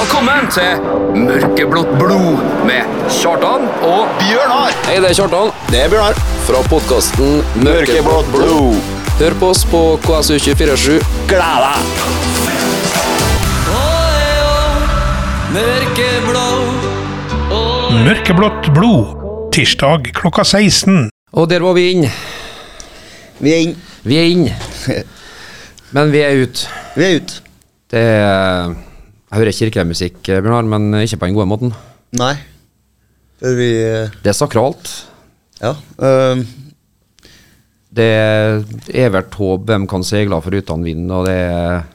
Velkommen til Mørkeblått blod med Kjartan og Bjørnar! Hei, det er Kjartan Det er Bjørnar. fra podkasten Mørkeblått blod. Hør på oss på KSU247. Gled deg! Mørkeblått blod. Tirsdag klokka 16. Og der var vi inn. Vi er inn. Vi er inn. Men vi er ut. Vi er ute. Det er Jeg hører kirkelig musikk, Bjørnar, men ikke på den gode måten. Nei. Det, vi eh, Det er sakralt. Ja. Um. Det er evert håp, hvem kan seile foruten vind, og det er,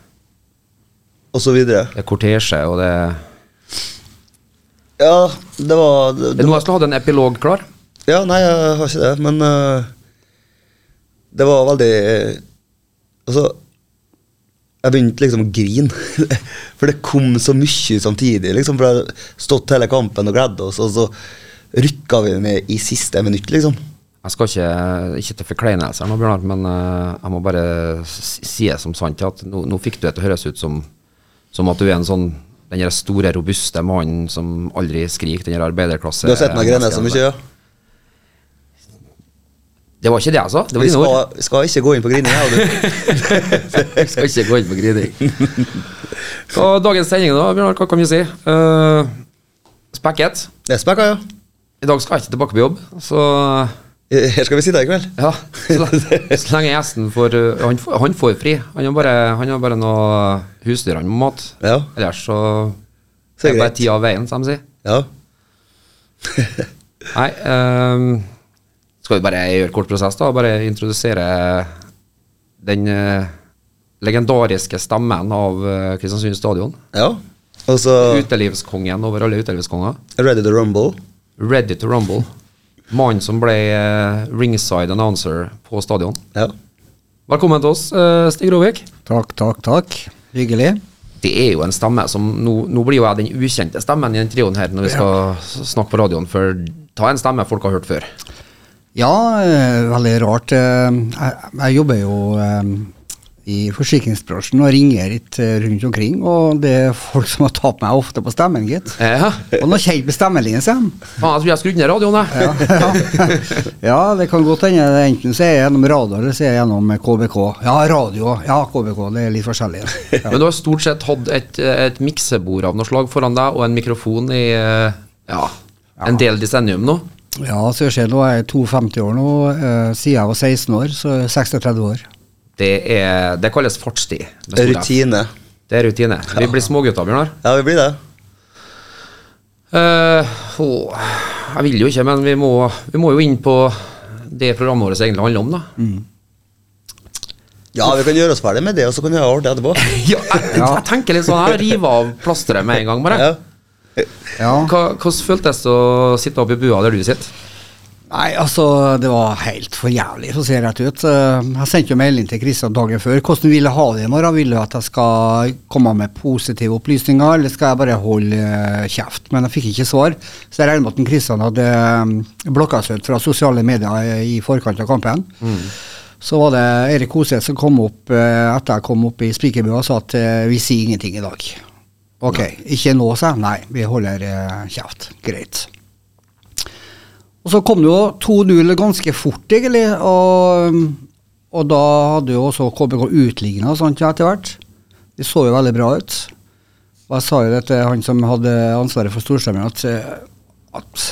og så videre. det er kortesje, og det er Ja, det var det, Det er noe jeg skulle hatt en epilog klar. Ja, nei, jeg har ikke det, men uh, Det var veldig eh, Altså Jeg begynte liksom å grine. For det kom så mye samtidig. liksom For jeg hadde stått hele kampen og gledd oss, og så rykka vi ned i siste minutt, liksom. Jeg skal ikke, ikke til forkleinelser nå, Bjørnar, men eh, jeg må bare si det som sant at nå, nå fikk du det til å høres ut som, som at du er en sånn den store, robuste mannen som aldri skriker, den der arbeiderklasse Du har sett meg grene så mye, ja? Det var ikke det sa. Det var Vi skal, skal ikke gå inn på grining, jeg skal ikke gå inn på grining. Og dagens sending, da, Bjørnar, hva kan vi si? Uh, spekket. Det er spekka, ja. I dag skal jeg ikke tilbake på jobb, så Her skal vi sitte i kveld. Ja, så, så lenge gjesten får uh, han, får- han får fri. Han har bare, han har bare noe husdyr han må mat. Ja. Ellers så Så er det bare tida tid av veien, som de sier. Ja. Nei, ehm, skal vi bare gjøre kort prosess, da? Bare introdusere den eh, legendariske stemmen av uh, Kristiansund stadion. ja. Og så Utelivskongen over alle utelivskonger. Ready to rumble. Ready to rumble. Mannen som ble eh, ringside announcer på stadion. Ja. Velkommen til oss, eh, Stig Rovik. Takk, takk, takk. Hyggelig. Det er jo en stemme som Nå, nå blir jo jeg den ukjente stemmen i den trioen her når vi skal ja. snakke på radioen, for ta en stemme folk har hørt før. Ja, eh, veldig rart. Eh, Jeg, jeg jobber jo eh, i forsikringsbransjen og ringer litt rundt omkring, og det er folk som har tatt meg ofte på stemmen, gitt. Ja, Og noe kjenner på stemmelinjen, sin. faen, jeg tror jeg skrudde ned radioen, jeg. Ja, det kan godt hende. Enten så er jeg gjennom radio, eller så er jeg gjennom KBK. Ja, radio. Ja, KBK. Det er litt forskjellig. Ja. Men du har stort sett hatt et, et miksebord av noe slag foran deg, og en mikrofon i ja, en del desennium nå. Ja, jeg nå er jeg 52 år nå. eh, Siden jeg var 16 år, så er 36 år. Det, er, det kalles fartstid. Det er Rutine. Det er rutine. Vi blir smågutter, Bjørnar. Ja, vi blir det. Uh, åh, jeg vil jo ikke, men vi må, vi må jo inn på det programmet vårt egentlig handler om, da. Ja, vi kan gjøre oss ferdig med det, og så kan vi ha ordentlig etterpå. Ja, jeg, jeg tenker litt sånn her, rive av plasteret med en gang, bare. Ja. Ja. Hva, hvordan føltes det å sitte oppe i bua der du sitter? Nei, altså, det var helt for jævlig, for å se rett ut. Eh, Jeg sendte jo melding til Kristian dagen før. Hvordan ville ha det i morgen? Vil du at jeg skal komme med positive opplysninger, eller skal jeg bare holde eh, kjeft? Men jeg fikk ikke svar, så jeg regner med at Kristian hadde um, blokka seg ut fra sosiale medier eh, i forkant av kampen. Så var det Erik Hoseth som kom opp eh, etter jeg kom opp i spikerbua og sa at eh, vi sier ingenting i dag. Ok, ikke nå, sa jeg. Nei, vi holder eh, kjeft. Greit. Og så kom det jo 2-0 ganske fort, egentlig. Og, og da hadde jo også KBK utligna etter hvert. Det så jo veldig bra ut. Og jeg sa jo det til han som hadde ansvaret for Storstemmen, at, eh, at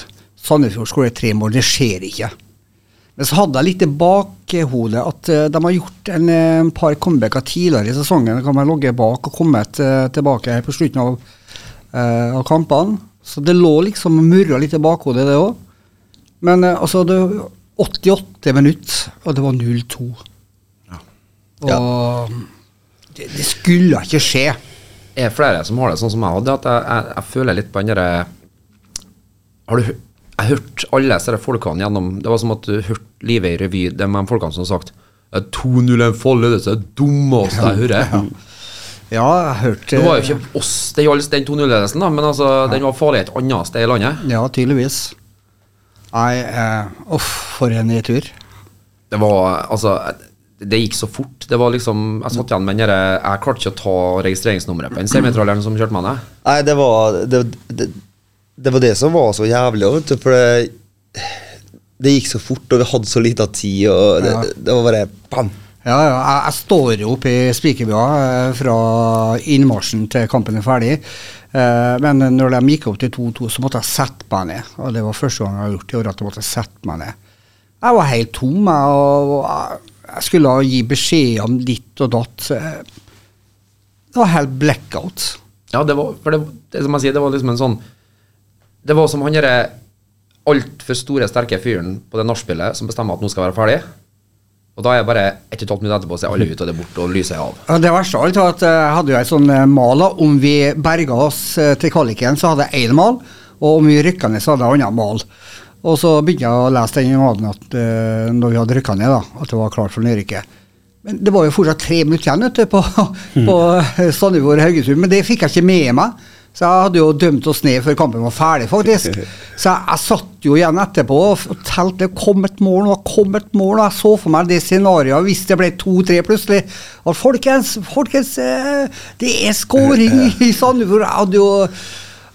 Sandefjord skårer tre mål. Det skjer ikke. Men så hadde jeg litt i bakhodet at eh, de har gjort en, en par comebacker tidligere i sesongen. Da kan man logge bak og kommet eh, tilbake på slutten av, uh, av kampene. Så det lå liksom og murra litt i bakhodet, det òg. Men uh, altså, det var 88 minutter, og det var 0-2. Og det, det skulle ikke skje. Det er flere som har det sånn som jeg hadde, at jeg, jeg, jeg føler litt på den derre Har du Jeg hørte alle disse folkene gjennom Det var som at du hørte livet i revy. De folkene som har sagt 2-0 er en fall, det er det dummeste jeg hører. Ja, jeg hørte Det var jo ikke oss det gjaldt den 2-0-ledelsen, da, men altså, den var farlig et annet sted i landet. Ja, tydeligvis. Nei, eh, uff, for en tur. Det var altså det gikk så fort. Det var liksom Jeg satt igjen med den derre Jeg klarte ikke å ta registreringsnummeret på den semitralleren som kjørte meg ned. Nei, det var det, det, det var det som var så jævlig, vet du, for det, det gikk så fort, og vi hadde så lita tid, og det, Ja. det var bare bam. Ja, ja, jeg, jeg står jo oppe i Spikerbua eh, fra innmarsjen til kampen er ferdig. Eh, men når de gikk opp til 2-2, så måtte jeg sette meg ned. Og det var første gang jeg har gjort det i år at jeg måtte sette meg ned. Jeg var helt tom, jeg, og jeg, skulle gi beskjed om ditt og datt. Det var helt blackout. Ja, det var For det, det som jeg sier, det var liksom en sånn Det var som han derre altfor store, sterke fyren på det nachspielet som bestemmer at nå skal være ferdig. Og da er jeg bare ett og et halvt minutt etterpå, så er alle ute, og det er borte, og lyset er av. Det verste av alt var at eh, jeg hadde jo ei sånn eh, mal. Om vi berga oss eh, til kvaliken, så hadde jeg én mal. Og om vi rykka ned, så hadde jeg en annen mal. Og så begynte jeg å lese den malen at, når vi hadde rykka ned, da, at det var klart for nedrykket. Men det var jo fortsatt tre minutter igjen vet du, på, på Sandefjord Haugesund, men det fikk jeg ikke med meg. Så jeg hadde jo dømt oss ned før kampen var ferdig, faktisk. Så jeg, jeg satt jo igjen etterpå og og telte det kom et mål nå, kom et mål. Og jeg så for meg det scenarioet hvis det ble 2-3 plutselig. Og folkens, folkens, eh, det er scoring i Sandefjord. Jeg hadde jo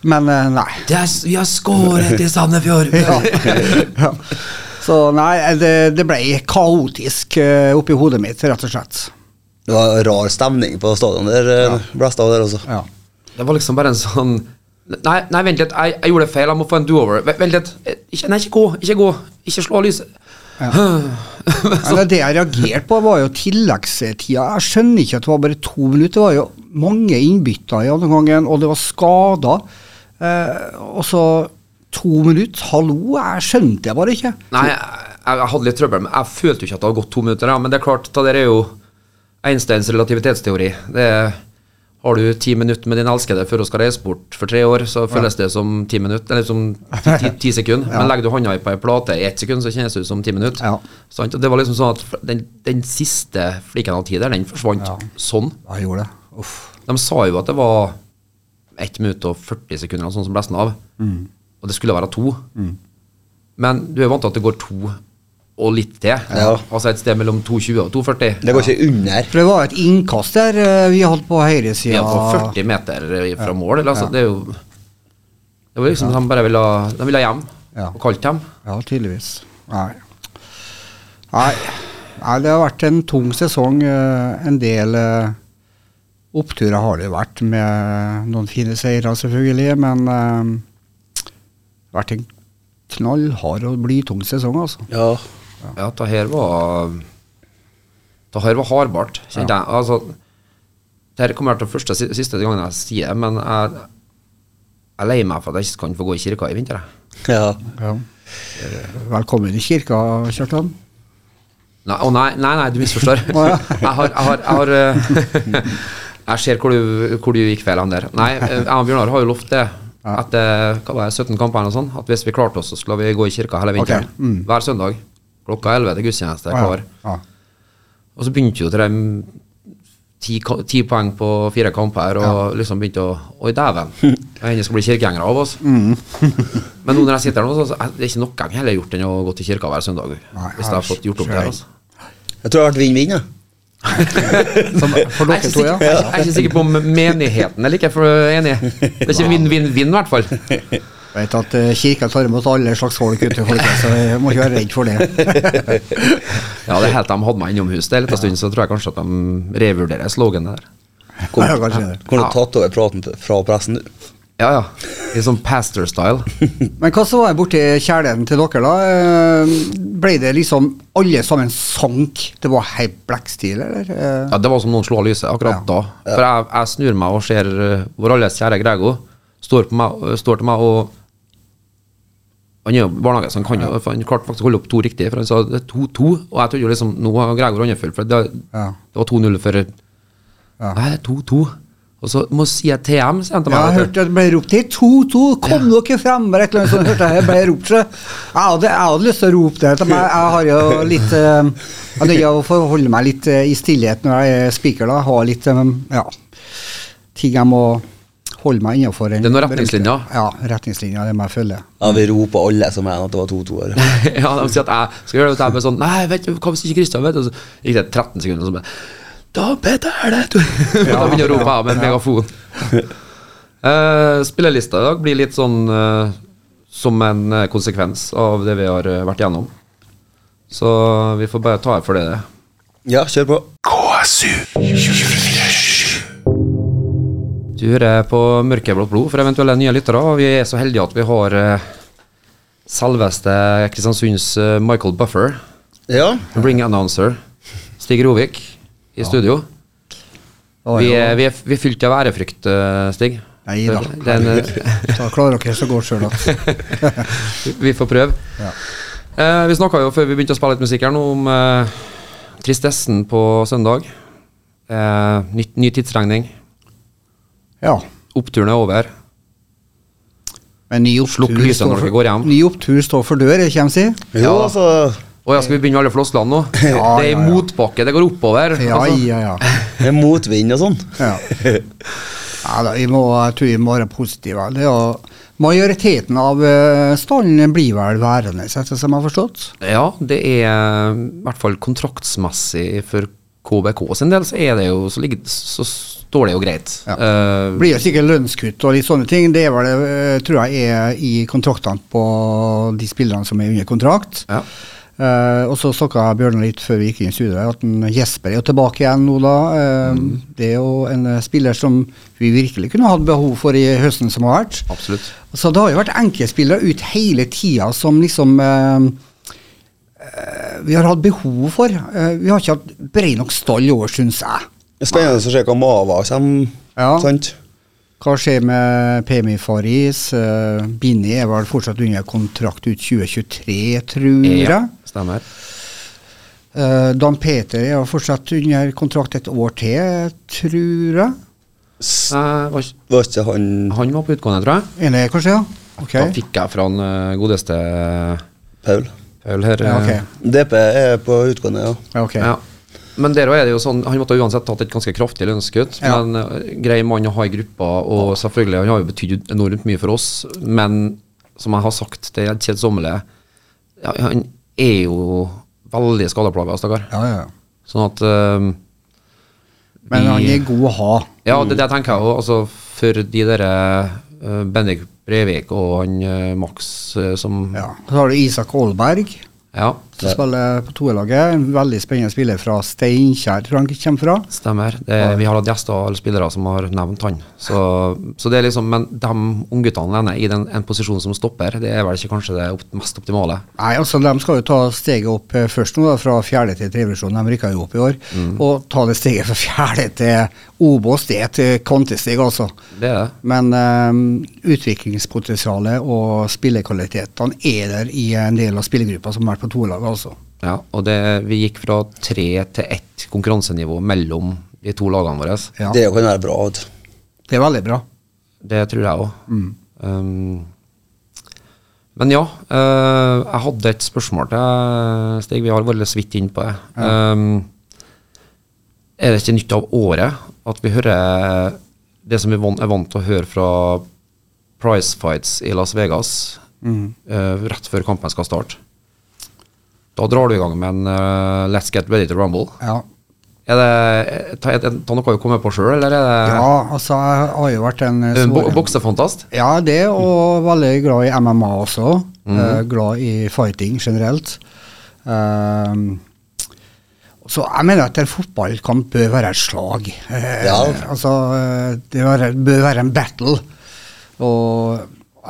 Men eh, nei. vi har skåret i Sandefjord! Ja. ja. Så nei, det, det ble kaotisk eh, oppi hodet mitt, rett og slett. Det var rar stemning på stadion der. Ja. Blåste av der også. Ja. Det var liksom bare en sånn Nei, nei vent litt, jeg, jeg gjorde det feil, jeg må få en do-over. Vent litt. Eh, Ikke, nei, ikke gå, ikke gå. Ikke slå lyset. Men det jeg reagerte på, var jo tilleggstida. Jeg skjønner ikke at det var bare to minutter. Det var jo mange innbytter i andre gangen, og det var skader. Eh, og så to minutter. Hallo, jeg skjønte det bare ikke. Nei, jeg, jeg hadde litt trøbbel, men jeg følte jo ikke at det hadde gått to minutter. Ja. Men det er klart, det der er jo Einsteins relativitetsteori. Det er, har du ti minutter med din elskede før hun skal reise bort for tre år, så føles det som ti minutter, eller som ti, ti, ti sekunder. Men legger du hånda på ei plate i ett sekund, så kjennes det ut som ti minutter. Ja. Det var liksom sånn at den, den siste fliken av tid der, den forsvant sånn. Jeg gjorde det. Uff. De sa jo at det var 1 minutt og 40 sekunder, sånn som blesten av. Og det skulle være to. Men du er vant til at det går to og litt til. Ja. Altså et sted mellom 2,20 og 2,40. Det går ikke under. For det var et innkast der eh, vi hadde på høyresida. Ja, på 40 meter fra mål. Eller, altså, Ja. Det er jo Det var liksom De bare ville, de ville hjem. Ja. Og kalt hjem. Ja, tydeligvis. Nei. Nei. Nei, det har vært en tung sesong. eh, En del eh, oppturer har det jo vært, med noen fine seire, selvfølgelig. Men eh, det har vært en knallhard og blytung sesong, altså. Ja. Ja, det her var Det her var hardbart, kjente jeg. Altså, det her kommer til første si- siste gangen jeg sier det, men jeg, jeg er lei meg for at jeg ikke kan få gå i kirka i vinter. ja. Ja. Eh, Velkommen i kirka, Kjartan. Nei, å nei, nei, nei, du misforstår. Jeg har, jeg har, jeg, har eh, jeg ser hvor du, hvor du gikk feil der. Nei, eh, jeg og Bjørnar har jo lovt det etter hva var det, 17 kamper eller noe sånt, at hvis vi klarte oss, så skulle vi gå i kirka hele vinteren. Okay. mm. Hver søndag. Klokka 11 til gudstjeneste. Ja, Klar. ja. Og så begynte jo det der ti, ti poeng på fire kamper, og liksom begynte å Oi, dæven. Jeg skal bli kirkegjengere av oss. Mm. Men nå når jeg sitter her nå, så er det ikke noe jeg heller gjort enn å gå til kirka hver søndag. Nei, hvis jeg har fått gjort opp det her. Altså. Jeg tror det har vært vinn-vinn. jeg. Som, for er, dere to, ja. jeg er ikke sikker på om menigheten er like enig. Det er ikke vinn-vinn-vinn, i hvert fall. Vet at eh, kirka tar imot alle slags folk ute, folket, så jeg må ikke være redd for det. Ja, det er helt de hadde meg innomhus det en liten stund, så tror jeg kanskje at de revurderer sloganet der. Kom, Ja, kanskje det. Kunne Ja. tatt over praten til- fra pressen, du. Ja, ja. I sånn pastor-style. Men hva så var det borti kjælen til dere, da? Eh, Ble det liksom alle sammen sank? Det var helt blekkstil, eller? Eh, Ja, Det var som noen slo av lyset akkurat Ja. da. For jeg, jeg snur meg og ser hvor vår alles kjære Grego står, meg, står til meg og Han er jo barnehage, så han kan jo for han klarte faktisk å holde opp to riktig. For han sa det er 2-2, og jeg trodde jo liksom nå har Gregor Andefjell For det, Ja. det var 2-0 for Ja. Nei, det er 2-2. Og så må si jeg TM, sier han til Ja, meg. jeg hørte det ble ropt til 2-2, kom dere frem! Eller et eller annet sånt, hørte jeg. Ble ropt, så jeg hadde, jeg hadde lyst til å rope det. Men jeg har jo litt eh, Jeg nøyer til å forholde meg litt eh, i stillhet når jeg er speaker, da. Ha litt eh, ja, ting jeg må holde meg innenfor en Det er noen retningslinjer. Ja, retningslinjer. Det må jeg følge. Ja, vi roper alle som en at det var 2-2 ja, de sier at jeg skal gjøre det, og jeg bare sånn Nei, vet du, hva hvis ikke Kristian vet det? Og Så gikk det 13 sekunder, og så bare Da, Peter, er det Da begynner jeg å rope jeg med en megafon. Uh, spillelista i dag blir litt sånn uh, som en eh, konsekvens av det vi har eh, vært gjennom. Så vi får bare ta her for det. Ja, kjør på. KSU 247. Du hører på Mørkeblått blod for eventuelle nye lyttere, og vi er så heldige at vi har eh, selveste Kristiansunds eh, Michael Buffer, Ja. ring announcer, Stig Rovik, i studio. Å, Vi er, vi, er, vi er fylt av ærefrykt, eh, Stig. Nei da. Den, Da klarer dere så godt sjøl at vi får prøve. Ja. Eh, vi snakka jo før vi begynte å spille litt musikk her nå om eh, tristessen på søndag. Eh, ny, ny tidsregning. Ja. Oppturen er over. Men ny opptur, Slukk står når for- dere går hjem. Ny opptur står for dør, ikke sant, si? Jo, Ja. altså Å ja, skal vi begynne med alle flosklene nå? det er ja, ja. motbakke, det går oppover. Ja, altså. ja, ja. Det er motvind og sånn. ja. ja da, må, jeg tror vi må være positive. Det er jo, majoriteten av uh, stallen blir vel værende, etter som jeg har forstått. Ja, det er i hvert fall kontraktsmessig for KBK sin del, så er det jo Så, ligger, så står det jo greit. Ja. Uh, Det blir jo sikkert lønnskutt og litt sånne ting. Det er vel, det, tror jeg er i kontraktene på de spillerne som er under kontrakt. ja. Uh, og så snakka Bjørnar litt før vi gikk inn i studio at en Jesper er jo tilbake igjen nå, da. Eh, Det er jo en eh, spiller som vi virkelig kunne hatt behov for i høsten som har vært. Absolutt. Så det har jo vært enkeltspillere ut hele tida som liksom eh, eh, Vi har hatt behov for. Eh, vi har ikke hatt bred nok stall i år, syns jeg. Det er spennende å se hva Mava kommer. Ja. Sant? Hva skjer med PMI Faris? Uh, Bini er vel fortsatt under kontrakt ut 2023, tror jeg. Ja, stemmer. Eh, Dan Peter er fortsatt under kontrakt et år til, tror jeg. S- Eh, var, ikke- han han var på utgående, tror jeg. Enig, kanskje, ja? Okay. Da fikk jeg fra eh, godeste Paul? Paul her. Ja, ok. eh, DP er på utgående, ja. Okay. Ja. Men der er det jo sånn, han måtte uansett tatt et ganske kraftig lønnskutt. Ja. Men eh, grei mann å ha i gruppa, og selvfølgelig, han har jo betydd enormt mye for oss. Men som jeg har sagt til kjedsommelige, ja, han er jo veldig skadeplaga, stakkar. Ja, ja. Sånn at um, Men han er god å ha. Ja, det, det tenker jeg òg. Altså, for de derre uh, Bendik Brevik og han eh, Max eh, som Ja. Så har du Isak Aalberg, Ja, som spiller på toerlaget. En veldig spennende spiller fra Steinkjer, tror jeg han kommer fra. stemmer. Det, vi har hatt gjester eller spillere som har nevnt han. Så, så det er liksom Men de ungguttene alene i den, en posisjon som stopper, det er vel ikke kanskje det mest optimale. Nei, altså De skal jo ta steget opp eh, først nå, da, fra fjerde til tredjevisjon. De rykka jo opp i år. Og ta det steget fra fjerde til Obos, det er et eh, kvantesteg, altså. Det er det. Men um, utviklingspotensialet og spillekvalitetene er der i en del av spillergruppa som har vært på toerlaget, altså. Ja, og det, vi gikk fra tre til ett konkurransenivå mellom de to lagene våre. Ja. Det kan være bra. Det er veldig bra. Det tror jeg òg. Um, men ja, uh, jeg hadde et spørsmål til Stig. Vi har vært litt så vidt inn på det. Um, er det ikke nytt av året at vi hører det som vi er vant til å høre fra prize fights i Las Vegas eh, rett før kampen skal starte? Da drar du i gang med en uh, Let's get ready to rumble. Ja. Er det ta, er ta noe å komme på sjøl, eller er det ja, altså jeg har jo vært en eh, bo boksefantast? Ja, det, og veldig glad i MMA også. Eh, glad i fighting generelt. Uh, så jeg mener at en fotballkamp bør være et slag. Eh, Ja. Altså, eh, det bør være- en battle. Og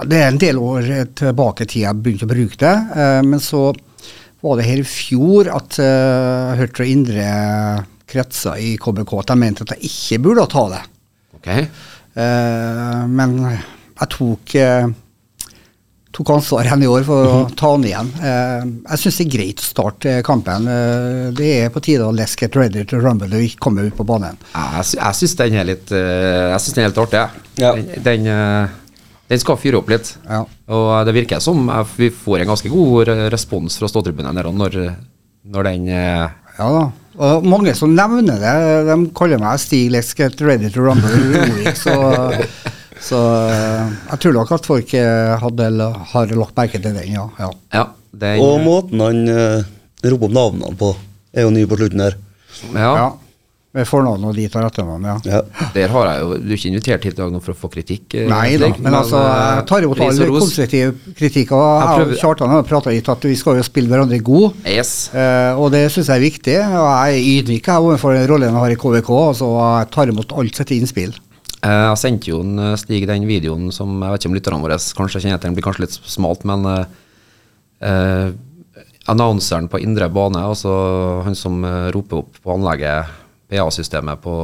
det er en del år tilbake i tid jeg begynte å bruke det, eh, men så var det her i fjor at eh, jeg hørte fra indre kretser i KBK at de mente at jeg ikke burde ta det. Ok. Eh, men jeg tok, eh, tok ansvar igjen i år for å ta den igjen. Eh, jeg syns det er greit å starte kampen. Det er på tide å let's get ready to rumble og ikke komme ut på banen. Jeg, jeg syns den er litt Jeg synes den er helt artig. jeg. Ja. Den, den, den skal fyre opp litt. Ja. Og det virker som eh, vi får en ganske god respons fra ståtribunen når, når den eh, Ja da. Og mange som nevner det, de kaller meg Stig Let's get ready to rumble. Så Så eh, jeg tror nok at folk eh, hadde, har lagt merke til den, ja. ja. Ja, den, Og måten han uh, roper opp navnene på, er jo ny på slutten her. ja, ja. Med fornavn og dit og etternavn, ja. Ja. Der har jeg jo Du er ikke invitert hit i dag for å få kritikk? eh, Nei da, men altså, eh, jeg tar imot all konstruktiv kritikk. Og Jeg jeg og Kjartan har prata litt at vi skal jo spille hverandre god. Yes. uh, og det syns jeg er viktig. Og jeg er ydmyk overfor rollen jeg har i KVK. Altså, jeg tar imot alt sitt innspill. Uh, Jeg sendte jo en, Stig den videoen som jeg vet ikke om lytterne våre kanskje kjenner til, den blir kanskje litt smalt, men uh, eh, annonseren på indre bane, altså han som roper opp på anlegget, PA-systemet på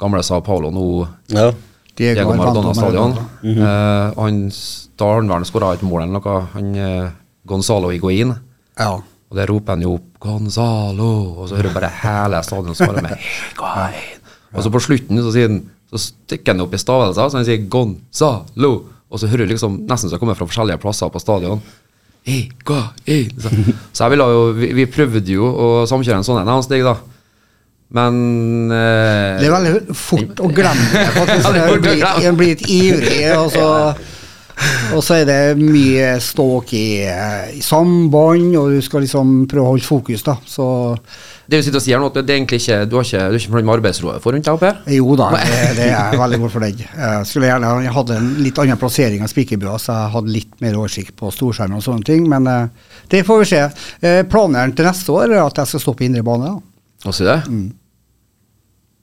gamle Sao Paulo nå, Ja. Diego Diego Maradona stadion. stadion. -hmm. Eh, han s- da har han vel skåra et mål eller noe, han eh, Gonzalo Higuain. Ja. Og der roper han jo opp 'Gonzalo', og så hører du bare hele stadion svare med 'Higuain'. Og så på slutten så sier han Så stikker han opp i stavelser, så han sier 'Gonzalo'. Og så hører du liksom nesten så det kommer fra forskjellige plasser på stadion. Higuain. Så, så jeg ville jo vi, vi prøvde jo å samkjøre en sånn en, han Stig, da. Men eh, Det er veldig fort å glemme det. faktisk. Å blir, blir litt ivrig, og så, og så er det mye ståk i, i samband, og du skal liksom prøve å holde fokus, da. Så det du sitter og sier nå, at det er egentlig ikke Du har ikke, du er ikke fornøyd med arbeidsroa for rundt deg oppe jo da, det, det er jeg veldig godt fornøyd. Jeg skulle gjerne jeg hadde en litt annen plassering av spikerbua, så jeg hadde litt mer oversikt på storskjermen og sånne ting, men eh, det får vi se. Eh, Planen til neste år er at jeg skal stå på indre bane. Og si det.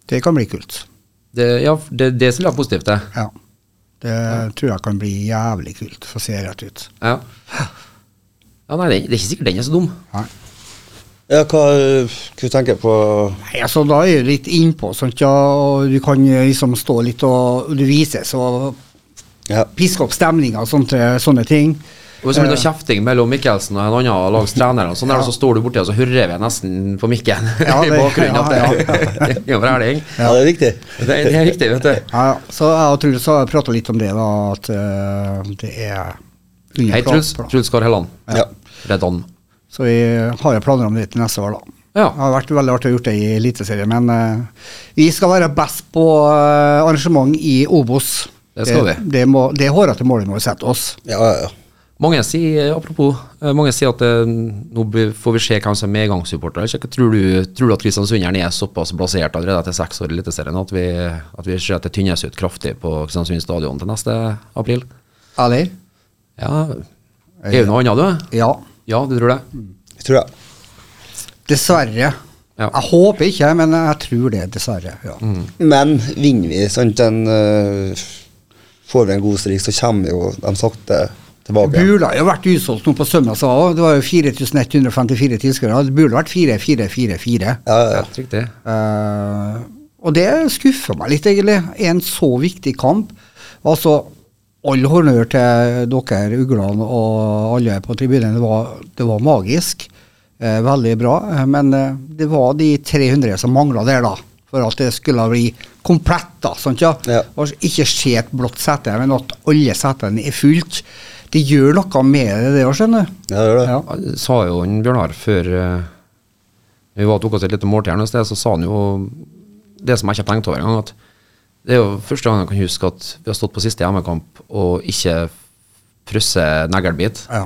Det kan bli kult. det ja, det, det er positivt, det. Ja. Det tror jeg kan bli jævlig kult, for å se rett ut. Ja. ja nei, det, det er ikke sikkert den er så dum. Nei. ja, hva, hva tenker du på Nei, altså Da er du litt innpå, sant, ja, og du kan eh, liksom stå litt og du vises og Ja. piske opp stemninga og sånne, sånne ting. Og Hvis det blir noe kjefting mellom Mikkelsen og en annen lags trener, og sånn der, så står du borti og så hører vi nesten på mikken Ja, i bakgrunnen ja, at det, ja, det er forhelling. Ja, det er viktig. Det, det er viktig, vet du. Ja, ja. Så jeg og Truls har prata litt om det, da, at uh, det er Hei, Truls. plan. Truls Kar Helland. Ja. Redan. Så vi har jo planer om det til neste år, da. Ja. Det har vært veldig artig å gjøre det i Eliteserien, men uh, vi skal være best på uh, arrangement i Obos. Det skal vi. Det, det, må, det er hårete målet vi må sette oss. Ja, ja, ja. Mange sier, apropos, eh, mange sier at det, nå får vi se hvem som er medgangssupporter. Tror, du, tror du at Kristiansunderen er såpass blasert allerede etter seks år i Eliteserien at vi, at vi ser at det tynnes ut kraftig på Kristiansund stadion til neste april? Eller? Ja, er det noe annet, du? Ja. Ja, du tror det? Jeg tror det. Dessverre. Ja. Jeg håper ikke, men jeg tror det, dessverre. Ja. Men vinner vi, sant, den eh, Får vi en god strik, så kommer jo de sakte tilbake. Bula har vært utsolgt nå på søndag, det var jo 4154 tilskuere. Det burde vært 4444. Ja, ja, ja. uh, og det skuffer meg litt, egentlig. En så viktig kamp. Altså, all honnør til dere, uglene og alle på tribunen. Det var, det var magisk. Eh, veldig bra. Eh, Men eh, det var de 300 som mangla der, da. For at det skulle bli komplett, da. Sant, ja? Ja. Og ikke se et blått sete, men at alle setene er fullt. Det gjør noe med det, det òg, skjønner du. Ja, det gjør det. Ja. Sa jo han Bjørnar før eh, vi var tok oss et lite måltid her et sted, så sa han jo det som jeg ikke har tenkt over engang, at det er jo første gang jeg kan huske at vi har stått på siste hjemmekamp og ikke frosset neglebit. Ja.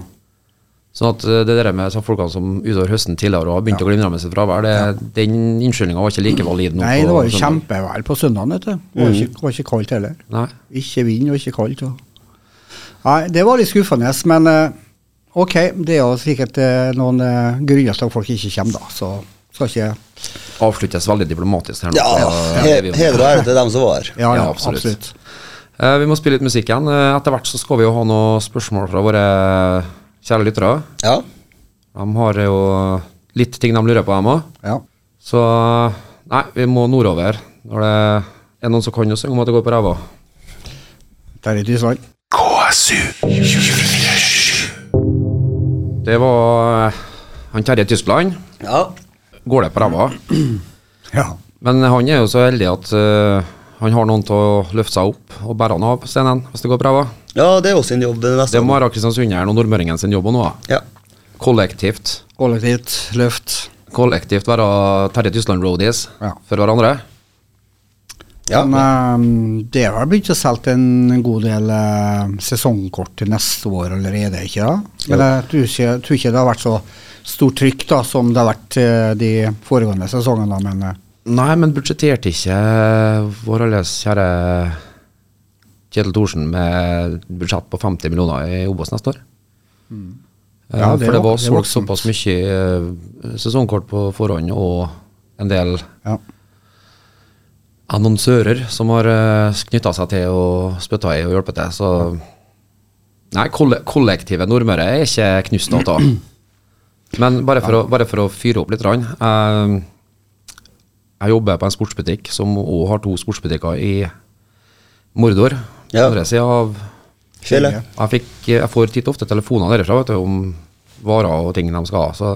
Sånn at eh, det der med folkene som utover høsten tidligere og har begynt å glimre med sitt fravær, det, den unnskyldninga var ikke like valid nå. Nei, det var jo kjempevær på søndagen, vet du. Det var, ikke, var ikke kaldt heller. Nei. Ikke vind og ikke kaldt. Og. Nei, det var litt skuffende, men eh, ok, det er jo sikkert eh, noen eh, grunner til at folk ikke kommer, da. Så skal ikke Avsluttes veldig diplomatisk her nå. Ja, heder og ære til dem som var her. Ja, ja, absolutt. absolutt. Uh, vi må spille litt musikk igjen. Uh, etter hvert så skal vi jo ha noen spørsmål fra våre kjære lyttere. Ja. De har jo litt ting de lurer på, dem òg. Ja. Så nei, vi må nordover. Når det er noen som kan å synge om at det går på ræva. Terje Tysvand. KSU 247. Det var eh, han Terje Tyskland. ja. Går det på ræva? Ja. Men han er jo så heldig at uh, han har noen til å løfte seg opp og bære han av på scenen hvis det går på ræva. ja, det er jo sin jobb. Det neste. Det må være Kristiansunderen og nordmøringen sin jobb òg nå. Ja. Kollektivt. Kollektivt løft. Kollektivt være Terje Tyskland roadies Ja. for hverandre. Ja. Men eh, det har begynt å selge en god del eh, sesongkort til neste år allerede, ikke da? Men jeg tror ikke, tror ikke det har vært så stort trykk da, som det har vært eh, de foregående sesongene. Men eh, Nei, men budsjetterte ikke vår alles kjære Kjetil Thorsen med budsjett på 50 millioner i Obos neste år? Mm. Ja, det for det var- var solgt såpass mye sesongkort på forhånd, og en del ja. Annonsører som har uh, knytta seg til og spytta i og hjulpet til. Så Nei, kolle kollektivet Nordmøre er ikke knust av. Men bare for, å, bare for å fyre opp litt. rann, eh, jeg jobber på en sportsbutikk som òg har to sportsbutikker i Mordor. Ja. andre sida av Fjellet. jeg, fikk, jeg får titt ofte telefoner derfra vet du, om varer og ting de skal ha. Så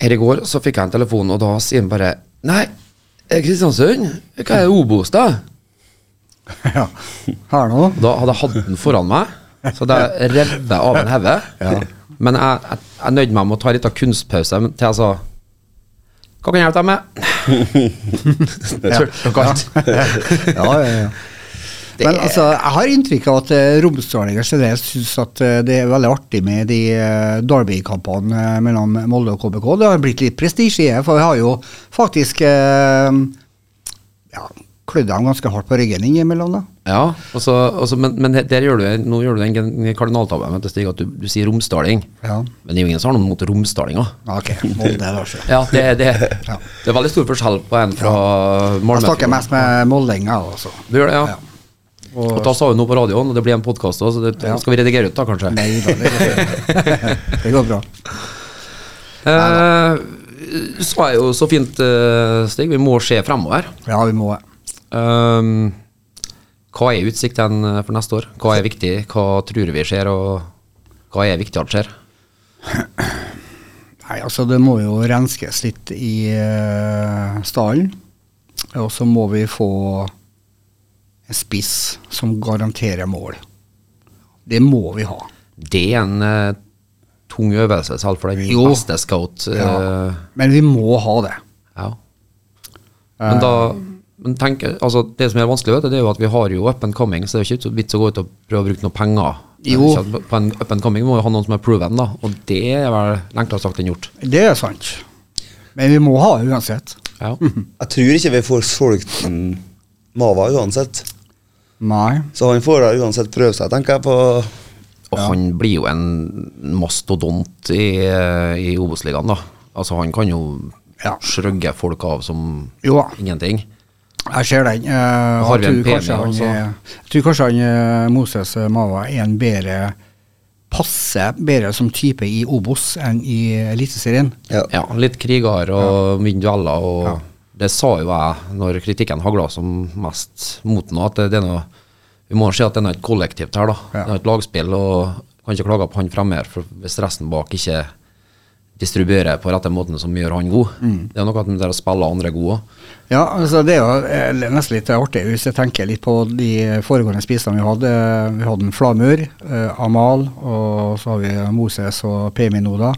her i går så fikk jeg en telefon, og da sier han bare Nei, eh, Kristiansund? Hva er Obos, da? ja. Her nå? Da hadde jeg hatt den foran meg, så det jeg jeg av en hode. Men jeg, jeg, jeg nøyde meg med å ta en liten kunstpause til jeg sa Hva kan jeg hjelpe deg med? Tørt og kaldt. ja, ja, ja. Men altså, jeg har inntrykk av at uh, romsdalinger generelt syns at eh, det er veldig artig med de uh, Derby-kampene eh, mellom Molde og KBK. Det har blitt litt prestisje i det, for vi har jo faktisk ja, klødd dem ganske hardt på ryggen innimellom. da. Ja, også, også, men, men der gjør du, nå gjør du den kardinaltabben Stig, at du, du sier romsdaling. Ja. Men det er jo ingen som har noe mot romsdalinger. Ok, Molde da, så. Ja, det, det, Ja. det er veldig stor forskjell på en fra ja. Malmö. snakker mest med moldinger, altså. Du gjør det, ja. Ja. Og da sa hun noe på radioen, og det blir en podkast òg, så det Ja. skal vi redigere ut, da, kanskje. Nei da, det går bra. det går bra. Eh, sa jeg jo så fint, eh, Stig, vi må se fremover. Ja, vi må Um, hva er utsikten eh, for neste år? Hva er viktig? Hva tror vi skjer, og hva er viktig at skjer? Nei, altså det må jo renskes litt i uh, stallen. Og så må vi få en spiss som garanterer mål. Det må vi ha. Det er en uh, tung øvelse, selv for den Jo. beste scout. Uh, Ja. Men vi må ha det. ja. Men da men tenk, altså Det som er vanskelig, vet du, det er jo at vi har jo up and coming, så det er jo ikke vits å gå ut og prøve å bruke noe penger. Jo. På en up and coming må jo ha noen som er proven, da. Og det er vel enklere sagt enn gjort. Det er sant. Men vi må ha det uansett. Ja. Jeg tror ikke vi får solgt Mava uansett. Nei. Så han får da uansett prøve seg, tenker jeg på Og han blir jo en mastodont i, eh, i Obos-ligaen, da. Altså, han kan jo Ja. shrugge folk av som Jo ingenting. Jeg ser den. Uh, Har vi en premie han, er- jeg tror kanskje han eh, Moses eh, Mava er en bedre Passe bedre som type i Obos enn i Eliteserien. Ja. Ja, litt kriger og ja. dueller, og det sa jo jeg når kritikken hagla som mest mot nå, at det, er noe Vi må si at det er et kollektivt her, da. Ja. Det er et lagspill, og kan ikke klage på han fremme her, for hvis resten bak ikke distribuerer på rette måten, som gjør han god. Mm. Det er noe med det å spille andre gode. Ja, altså det er jo eh, nesten litt artig hvis jeg tenker litt på de foregående spisene vi hadde. Vi hadde en Flamur, eh, Amal, og så har vi Moses og Pemi nå, da.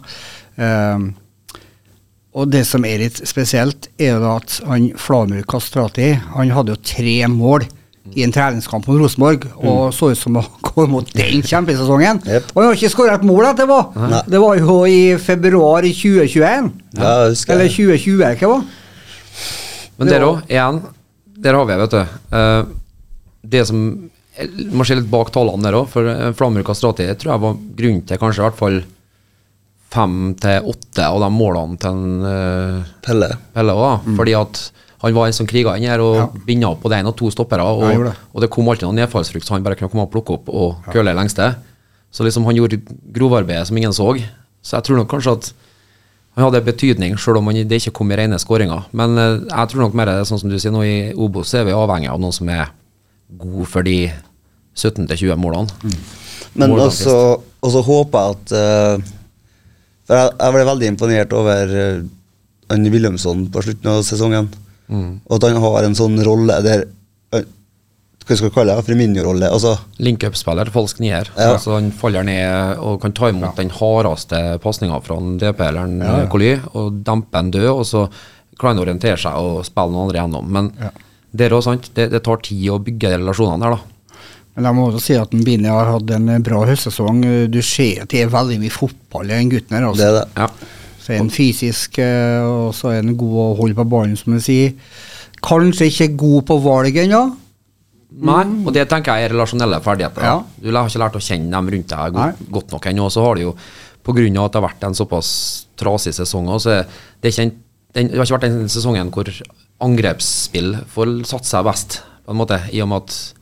Eh, og det som er litt spesielt, er jo da at han Flamur Kastrati han hadde jo tre mål i en treningskamp mot Rosenborg, og så ut som å gå mot den kjempesesongen. Yep. Og han har ikke skåret et mål etterpå! Nei. Det var jo i februar i 2021. Ja, Eller jeg. 2020, hva var? Men dere der òg, igjen, der har vi, vet du. eh, det som jeg må se litt bak tallene der òg, for uh, Flamur Kastrati tror jeg var grunnen til kanskje i hvert fall fem til åtte av de målene til en, uh, Pelle. Pelle òg. Fordi at han var en som kriger inn her og Ja. binda opp både én og to stoppere. Og, ja, det. og det kom alltid noen nedfallsfrukt så han bare kunne komme og plukke opp og køle lengste. Så liksom han gjorde grovarbeidet som ingen så. Så jeg tror nok kanskje at han hadde betydning, selv om han, det ikke kom i rene skåringer. Men uh, jeg tror nok mer det er sånn som du sier nå, i Obos så er vi avhengig av noen som er god for de 17-20 målene. Men Mål, også, også håper jeg at For jeg, jeg ble veldig imponert over uh, Anne Wilhelmsson på slutten av sesongen. Mm. Og at han har en sånn rolle der eh, Hva skal vi kalle det? Firminio-rolle. Altså, Link-up-spiller, falsk nier. Ja. Altså han faller ned og kan ta imot den hardeste pasninga fra en DP eller ja. Coly og dempe en død, og så klarer han å orientere seg og spille noen andre gjennom. Men Ja. Det er også sant. Det, det tar tid å bygge de relasjonene der, da. Men jeg må også si at en Bini har hatt en eh, bra høstsesong. Du ser at det er veldig mye fotball i den gutten her. Altså. Det er det. Ja. Så er han fysisk, eh, og så er han god å holde på ballen, som du sier. Kanskje ikke god på valg ennå. Nei, og det tenker jeg er relasjonelle ferdigheter. Ja. Du har ikke lært å kjenne dem rundt deg godt, godt nok ennå. Så har det jo, av at det har vært en såpass trasig sesong, så er det, ikke en, den, det har ikke vært den sesongen hvor angrepsspill får satt seg best, på en måte, i og med at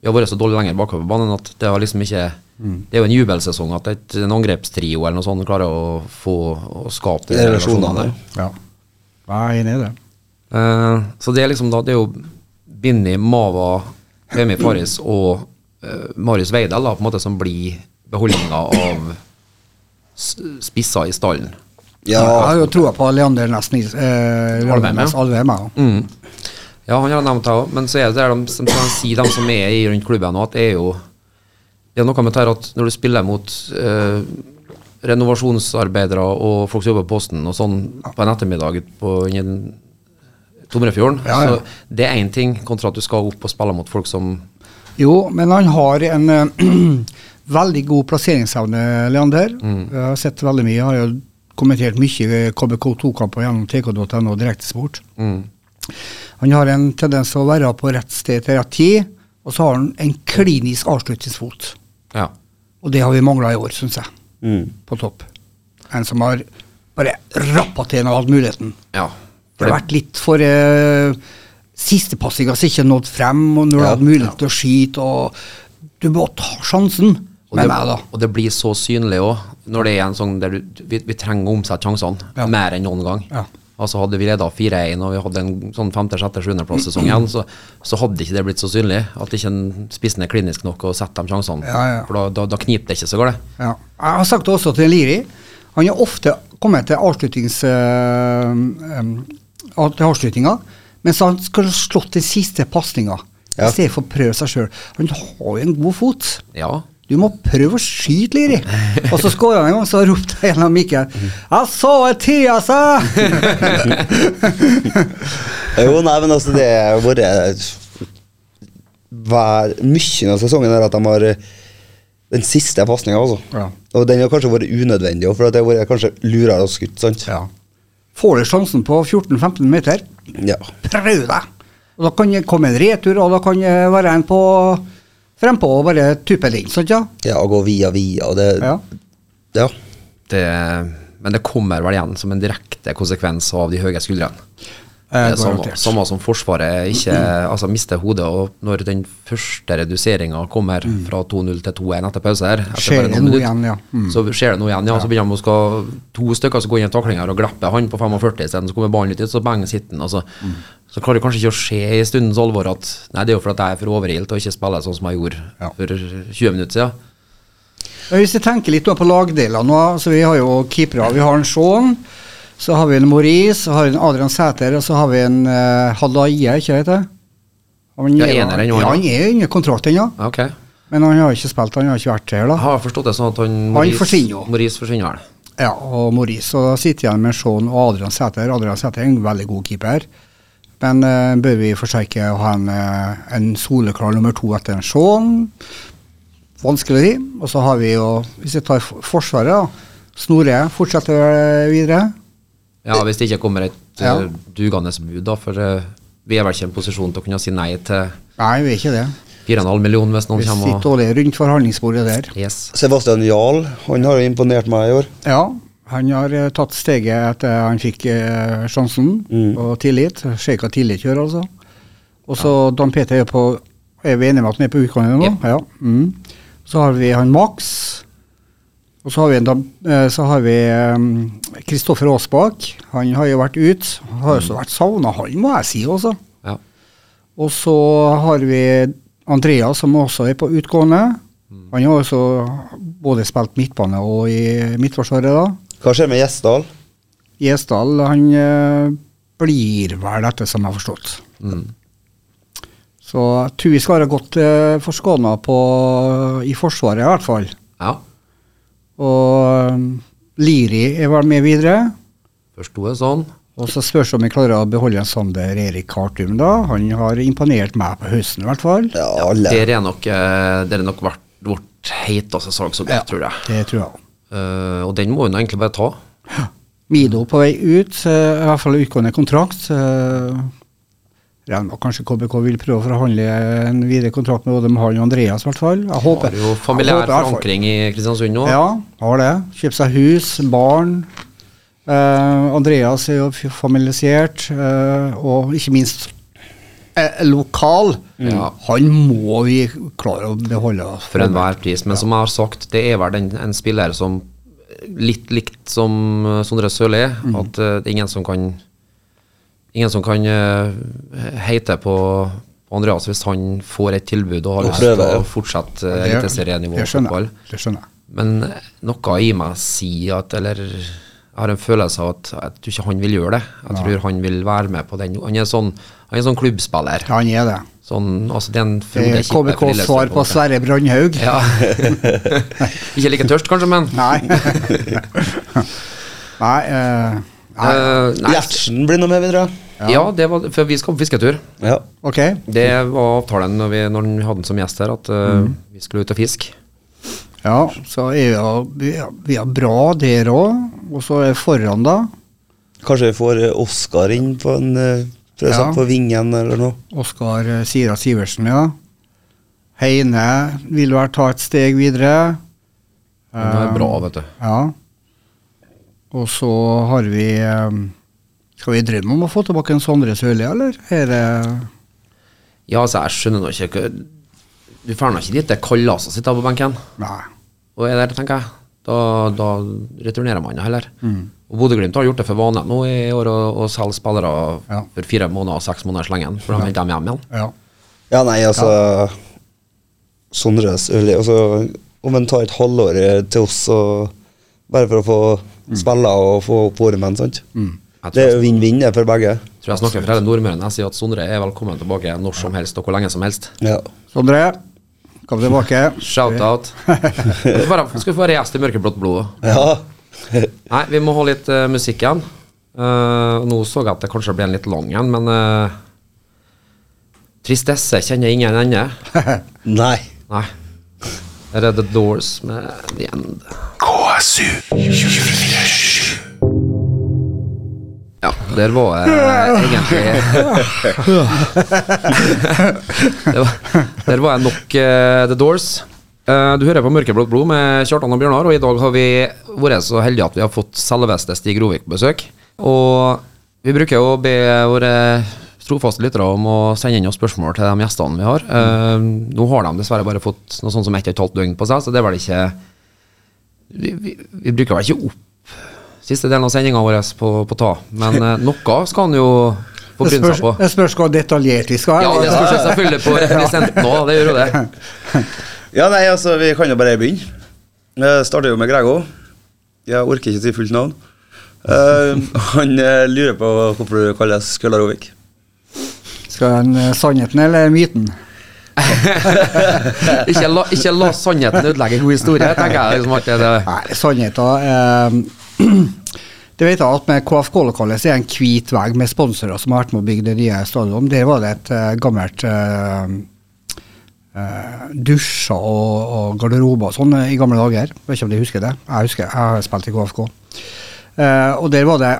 vi har vært så dårlig lenger bakover på banen at det har liksom ikke Det er jo en jubelsesong at et, en angrepstrio eller noe sånt klarer å få å skape de Relasjonene. der. Ja. Jeg er enig i det. Uh, så det er liksom da Det er jo Binni, Mava, Femi Faris og uh, Marius Veidel da, på en måte som blir beholdninga av spisser i stallen. Jeg har jo troa på Leander nesten eh, Alvheim, ja. Alvheim. ja. Mm. Ja, han har nevnt det òg, men så er det de, som kan si, de som er i rundt klubben nå, at det er jo Det er noe med det her at når du spiller mot eh, renovasjonsarbeidere og folk som jobber på Posten og sånn på en ettermiddag på Tomrefjorden, Ja, ja. så det er én ting kontra at du skal opp og spille mot folk som Jo, men han har en eh, veldig god plasseringsevne, Leander. Jeg har sett veldig mye. Jeg har jo kommentert mye KBK2-kamper gjennom tk.no direktesport. mm, Han har en tendens til å være på rett sted til rett tid, og så har han en klinisk avslutningsfot. Ja. Og det har vi mangla i år, syns jeg, mm. på topp. En som har bare rappa til en av hadde muligheten. ja. Det har vært litt for eh, Sistepassinga som ikke nådd frem, og når du Ja. hadde mulighet til å skyte, og du må ta sjansen. Og Med det, meg, da. og det blir så synlig òg, når det er en sånn der du, vi, vi trenger å omsette sjansene Ja. mer enn noen gang. Ja. Altså Hadde vi leda 4-1 og vi hadde en sånn femte, sjette, sjuendeplass-sesong igjen, så, så hadde ikke det blitt så synlig. At ikke en spissen er klinisk nok og setter de sjansene. Ja, ja. For da, da, da kniper det ikke så galt. Ja. Jeg har sagt det også til Liri. Han har ofte kommet til avslutnings... Øh, øh, til avslutninga, mens han skulle slått den siste pasninga. Ja. I stedet for å prøve seg sjøl. Han har jo en god fot. Ja. Du må prøve å skyte, Liri. Og så skåra han en gang, så ropte en av Mikkel 'Jeg så et tid, altså! Jo, nei, men altså, det har vært Mye av sesongen er at de har eh, den siste pasninga, altså. Ja. Og den har kanskje vært unødvendig, for det har vært kanskje lurere å skutt, sant? Ja. Får du sjansen på 14-15 meter, Ja. prøv deg! Og Da kan det komme en retur, og da kan det være en på frempå og bare tupe den inn. sant ja? Ja, å gå via via, og det Ja. Ja. Det, men det kommer vel igjen som en direkte konsekvens av de høye skuldrene. Det samme, samme som Forsvaret ikke altså, mister hodet. Og når den første reduseringa kommer fra 2-0 til 2-1 etter pause her etter Mm. Skjer det noe igjen, ja. Mm. Så skjer det noe igjen, ja. Så begynner de å skal to stykker som går inn i takling her og glipper han på 45 isteden. Så kommer ballen ut, så bang sitter han. Altså. Mm. Så klarer det kanskje ikke å skje i stundens alvor at Nei, det er jo fordi jeg er for overilt og ikke spiller sånn som jeg gjorde Ja. for 20 minutter siden. ja, Hvis vi tenker litt på lagdelene nå, så vi har jo keepere. Vi har en Shaun, så har vi en Maurice, så har vi en Adrian Sæter, og så har vi en uh, Halaie, ikke vet jeg? Han Ja, er- ener ja, han er under kontrakt ennå, Ja, Ok. men han har ikke spilt, han har ikke vært her, da. Jeg har forstått det sånn at han Han forsvinner jo. Maurice forsvinner. Ja, og Maurice. Og da sitter igjen med Sean og Adrian Sæter. Adrian Sæter er en veldig god keeper. Men uh, bør vi forsterke å ha en, uh, en soleklar nummer to etter en Sean? Vanskelig. Og så har vi jo, hvis vi tar Forsvaret, da. Snorre fortsetter videre. Ja, hvis det ikke kommer et Ja. eh, dugende bud, da. For uh, vi er vel ikke i en posisjon til å kunne si nei til Nei, vi er ikke det. 4,5 millioner hvis noen Vi kommer sitter og dårlig rundt forhandlingsbordet der. Yes. Sebastian Jarl, han har jo imponert meg i år. Ja, han har eh, tatt steget etter han fikk eh, sjansen Mm. og tillit. Se hva tillit gjør, altså. Og så Dan Peter er på Er vi enige med at han er på utgangen nå? Ja. Mm. Så har vi han Max. Og så har vi en eh, så har vi Kristoffer Aasbakk. Han har jo vært ut. Har også vært savna, han må jeg si også. Ja. Og så har vi Andreas, som også er på utgående. Han har også både spilt midtbane og i Midtforsvaret, da. Hva skjer med Gjesdal? Gjesdal, han eh, blir vel dette, som jeg har forstått. Mm. Så jeg tror vi skal være godt uh, forskåna i Forsvaret, i hvert fall. ja. Og um, Liri var med videre. Først to er sånn. Og så spørs om vi klarer å beholde en Sander Erik Hartum, da. Han har imponert meg på høsten, i hvert fall. Ja, alle. Der er nok, eh, der er nok vært vårt heiteste ja, tror jeg. Det tror jeg. Uh, og den må hun egentlig bare ta. Mido på vei ut, uh, i hvert fall utgående kontrakt. eh, Regner med kanskje KBK vil prøve å forhandle en videre kontrakt med både med han og Andreas, i hvert fall. Jeg håper. Har jo familiær håper forankring i Kristiansund nå. Ja, har det. Kjøpt seg hus, barn. Eh, Andreas er jo familisert, eh, og ikke minst eh, lokal. Ja. Han må vi klare å beholde. For enhver pris. Men som jeg har sagt, det er vel en, en spiller som litt likt som eh, Sondre Sørli, Mm. at eh, det er ingen som kan Ingen som kan eh, heite på, Andreas hvis han får et tilbud og har Og lyst til å fortsette eh, Det- eliteserienivå fotball. Det skjønner jeg. Men noe i meg sier at Eller jeg har en følelse av at jeg tror ikke han vil gjøre det. Jeg tror han vil være med på den. Han er sånn, han er en sånn klubbspiller. Ja, han er det. Sånn, altså det er en Frode Kippe KBKs svar på. Sverre Brandhaug. Ja. ikke like tørst, kanskje, men Nei. Nei, uh, nei. Uh, nei, Gjertsen blir noe med videre. Ja. det var For vi skal på fisketur. Ja. Okay. Det var avtalen når vi, når vi hadde den som gjest her, at mm. vi skulle ut og fiske. Ja, så er vi, vi har bra der òg. Og så er foran, da. Kanskje vi får eh, Oskar inn på en eh, Ja. på vingen eller noe. Oskar eh, Sira Sivertsen, ja. Heine vil vel ta et steg videre. Det er bra, vet du. Ja. Og så har vi eh, Skal vi drømme om å få tilbake en Sondre Sørli, eller? Er det Ja, altså, jeg skjønner nå ikke Du drar nå ikke dit det er Kallas å sitte på benken. Nei. Og er der, tenker jeg. Da, da returnerer man heller. Mm. Og Bodø-Glimt har gjort det for vane nå i år å, å selge spillere Ja. for fire måneder og seks måneders lenge, for da henter de hjem igjen. Ja. Ja, nei, altså Sondres Sørli altså, Om en tar et halvår til oss og bare for å få spille og få opp formen, sant? Jeg Det er jo vinn-vinn for begge. tror jeg snakker for hele Nordmøre når jeg sier at Sondre er velkommen tilbake når som helst og hvor lenge som helst. Ja. Sondre, kom tilbake. Shout-out. Skal få være gjest i Mørkeblått blod? ja. Nei, vi må ha litt uh, musikk igjen. Uh, nå så jeg at det kanskje ble en litt lang en, men uh, Tristesse kjenner ingen ende. Nei. Nei. Her er The Doors med The End. KSU 247. Ja, der var jeg egentlig det var, Der var jeg nok uh, The Doors. Eh, du hører på Mørkeblått blod med Kjartan og Bjørnar, og i dag har vi vært så heldige at vi har fått selveste Stig Rovik på besøk. Og vi bruker å be våre trofaste lyttere om å sende inn oss spørsmål til de gjestene vi har. Uh, nå har de dessverre bare fått noe sånt som ett og et halvt døgn på seg, så det er vel ikke vi, vi, vi bruker vel ikke opp siste delen av sendinga vår på, på ta, men eh, noe skal han jo få bryne seg på. det spørs hvor detaljert vi skal Ja, det spørs selvfølgelig på representanten nå, det gjør jo det. Ja, nei, altså, vi kan jo bare begynne. Vi starter jo med Grego. Jeg orker ikke si fullt navn. Uh, han eh, lurer på hvorfor du kalles Kølla Rovik. Skal han uh, sannheten eller myten? Ikke la, ikke la sannheten ødelegge en god historie, tenker jeg. liksom at det, det. Nei, sannheten er Det vet jeg at med KFK-lokalet så er det en hvit vegg med sponsorer som har vært med å bygge det nye stadionet. Der var det et uh, gammelt uh, dusjer og, og garderober og sånn eh, i gamle dager. Jeg vet ikke om de husker det. Jeg husker, jeg har spilt i KFK. Eh, og der var det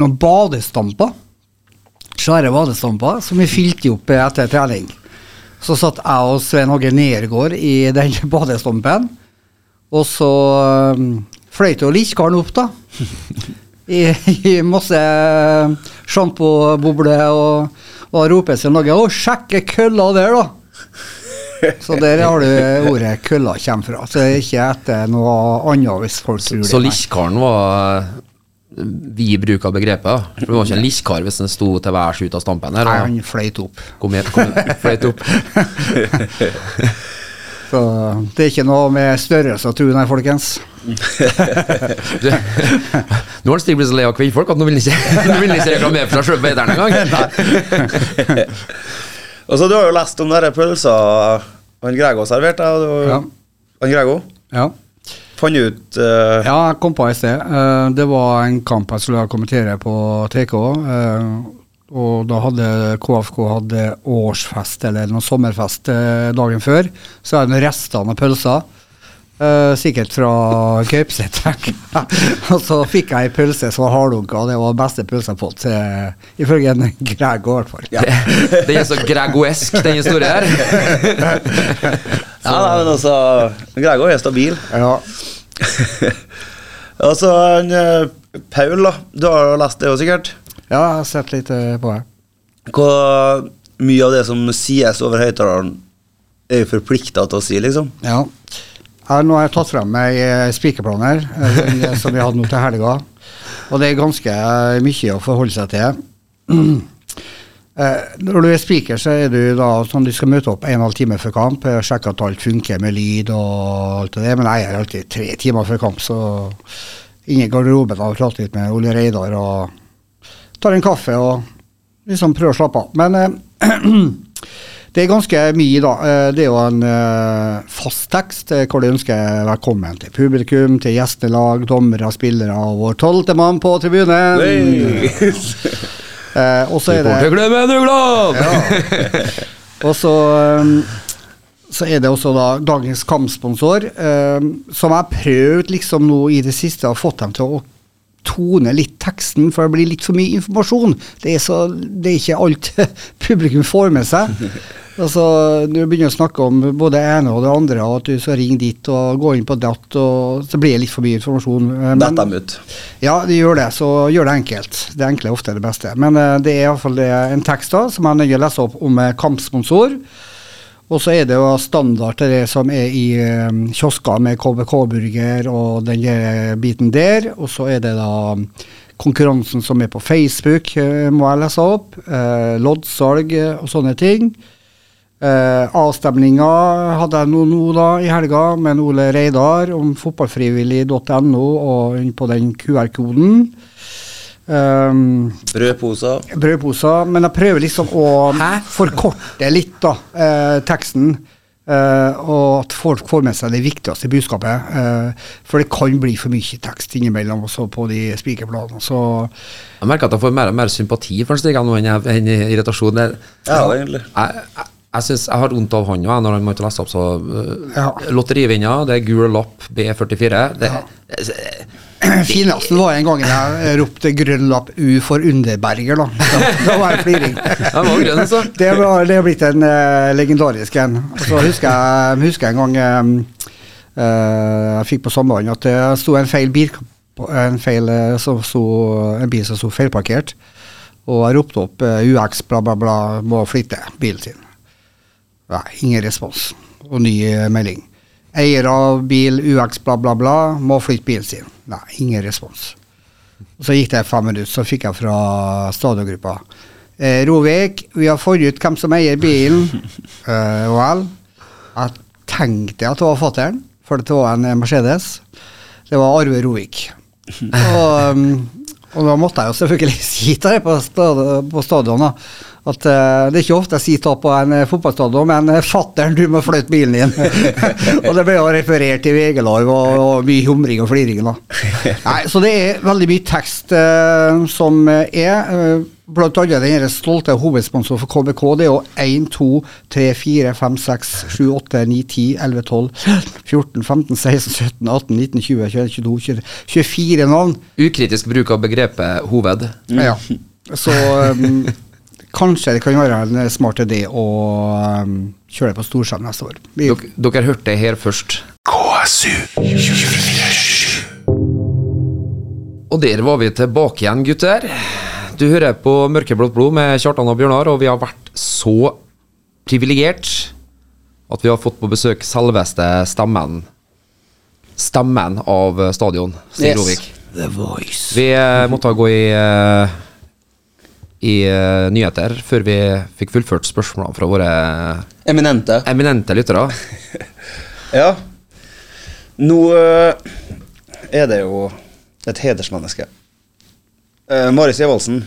noen badestamper. Svære badestamper som vi fylte opp etter trening. Så satt jeg og Svein Åge Nergård i den badestampen. Og så um, fløyt og likkaren opp, da. I, i masse sjampobobler og, og roper seg noe. 'Å, sjekke kølla der, da!' Så der har du ordet 'kølla' kommer fra. Så det er ikke etter noe annet, hvis folk tror det. Så liskaren var eh, vi bruker begrepet. da. For det var ikke en liskar hvis den sto til værs ut av stampen her. Nei, han fløyt opp. Kom igjen, kom igjen, fløyt opp. Så det er ikke noe med størrelse å tro, nei, folkens. Du, nå har Stig blitt så lei av kvinnfolk at nå vil han ikke, ikke reklamere for seg sjøl på Beiteren engang. Og så Du har jo lest om denne pølsa han Grego serverte. Og Ja. Han Grego? Ja. fant du ut uh... Ja, jeg kom på et sted. Uh, det var en kamp jeg skulle kommentere på TK. eh, og da hadde KFK hadde årsfest eller noen sommerfest eh, dagen før. Så er det restene av pølser. eh, sikkert fra Kaupseter. og så fikk jeg ei pølse som var harddunka, og det var den beste pølsa jeg har fått. eh, ifølge en Greg, i hvert fall. Det, det er så gregoesk, den historien her. Ja, nei, men altså Gregor er stabil. Ja. altså, Paul, da. Du har lest det jo sikkert. Ja, jeg har sett litt eh, på det. Hva mye av det som sies over høyttaleren, er jo forplikta til å si, liksom. Ja. Nå har jeg tatt frem ei eh, spikerplaner eh, som vi hadde nå til helga. Og det er ganske mye å forholde seg til. Eh, når du er spiker, så er du da sånn du skal møte opp en og en halv time før kamp. Sjekke at alt funker med lyd og alt det der. Men jeg er alltid tre timer før kamp, så inni garderoben garderoben jeg pratet litt med Ole Reidar og tar en kaffe og liksom prøver å slappe av. Men eh, det er ganske mye, da. Eh, Det er jo en eh, fast tekst hvor de ønsker velkommen til publikum, til gjestelag, dommere, spillere og vår tolvte mann på tribunen. Eh, og så er det glemme Dugland! og så, så er det også da dagens kampsponsor, som jeg har prøvd liksom nå i det siste, har fått dem til å tone litt teksten, for det blir litt for mye informasjon. Det er, så, det er ikke alt publikum får med seg. Altså, Når du begynner å snakke om både det ene og det andre, og at du skal ringe dit og gå inn på datt, og så blir det litt for mye informasjon. Datt dem ut. ja, de gjør det, så gjør det enkelt. Det enkle er ofte det beste. Men uh, det er iallfall en tekst da, som jeg å lese opp om eh, kampsponsor. Og så er det jo standard til det som er i eh, kiosker med KBK-burger og den biten der. Og så er det da konkurransen som er på Facebook, eh, må jeg lese opp. Eh, loddsalg og sånne ting. Uh, Avstemninga hadde jeg nå, nå da i helga med Ole Reidar om fotballfrivillig.no og på den QR-koden. Um, Brødposer. brødposer. Men jeg prøver liksom å forkorte litt da, eh, teksten. eh, og at folk får med seg det viktigste budskapet. eh, for det kan bli for mye tekst innimellom også på de spikerplanene. Så Jeg merker at jeg får mer og mer sympati for Stig nå enn, enn irritasjon. Ja, egentlig. jeg, jeg, jeg, synes, jeg har vondt av hånda når han må ikke lese opp så uh, Ja. Lotterivinner, det er gul lapp B44. Det, det, Fineste var en gang jeg ropte grønn lapp U for Underberger, da. Da, var jeg fliring. Altså. Det, var, det er blitt en uh, legendarisk en. Så husker jeg, husker jeg en gang eh, jeg fikk på sommeren at det sto en feil bil en, feil, eh, så, så, en bil som sto feilparkert. Og jeg ropte opp uh, UX bla, bla, bla, må flytte bilen sin. Nei, ingen respons. Og ny melding. Eier av bil UX bla, bla, bla, må flytte bilen sin. Nei, ingen respons. Så gikk det fem minutter, så fikk jeg fra stadiongruppa. Eh, Rovik, vi har funnet ut hvem som eier bilen. Eh, vel, jeg tenkte at det var fattern, for det var en Mercedes. Det var Arve Rovik. Og, um, og da måtte jeg jo selvfølgelig si det på, stad på stadion da, at uh, det er ikke ofte jeg sier ta på en uh, fotballstadion, men uh, fattern, du må flytte bilen din. og det ble jo referert til VG Live og, og mye humring og fliring. da. Nei, så det er veldig mye tekst eh, som eh, er. uh, Blant annet den stolte hovedsponsor for KBK. Det er jo 1, 2, 3, 4, 5, 6, 7, 8, 9, 10, 11, 12, 14, 15, 16, 17, 18, 19, 20, 21, 22, 23, 24 navn. ukritisk bruk av begrepet hoved. Ja. Så um, kanskje det kan være en smart idé å um, kjøre det på storskjerm neste år. Vi, Dere, dere hørte det her først. KSU 247. Og der var vi tilbake igjen, gutter. Du hører på Mørkeblått blod med Kjartan og Bjørnar, og vi har vært så privilegert at vi har fått på besøk selveste stemmen Stemmen av stadion, Stig Yes. Rovik. The Voice. Vi eh, måtte gå i eh, i uh, nyheter før vi fikk fullført spørsmålene fra våre Eminente. eminente lyttere. Ja. Nå eh, er det jo et hedersmenneske. Uh, Maris Evaldsen.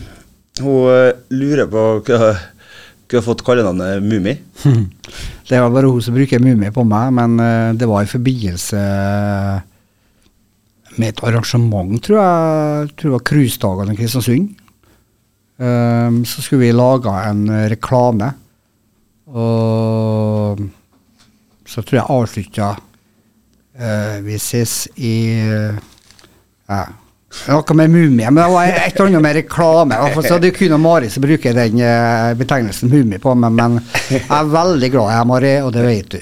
hun eh, lurer på hva hun har fått kallenavnet Mummi. Det var bare hun som bruker Mummi på meg, men eh, det var i forbindelse med et arrangement, tror jeg. tror det var Cruisedagene i Kristiansund. Ehm, så skulle vi lage en reklame. Og så tror jeg avslutta uh, Vi ses i eh, ja. Noe med mumie, men det var et eller annet med reklame. Så det er kun Mari som bruker den eh, betegnelsen mumie på meg, men jeg er veldig glad i Mari, og det vet du.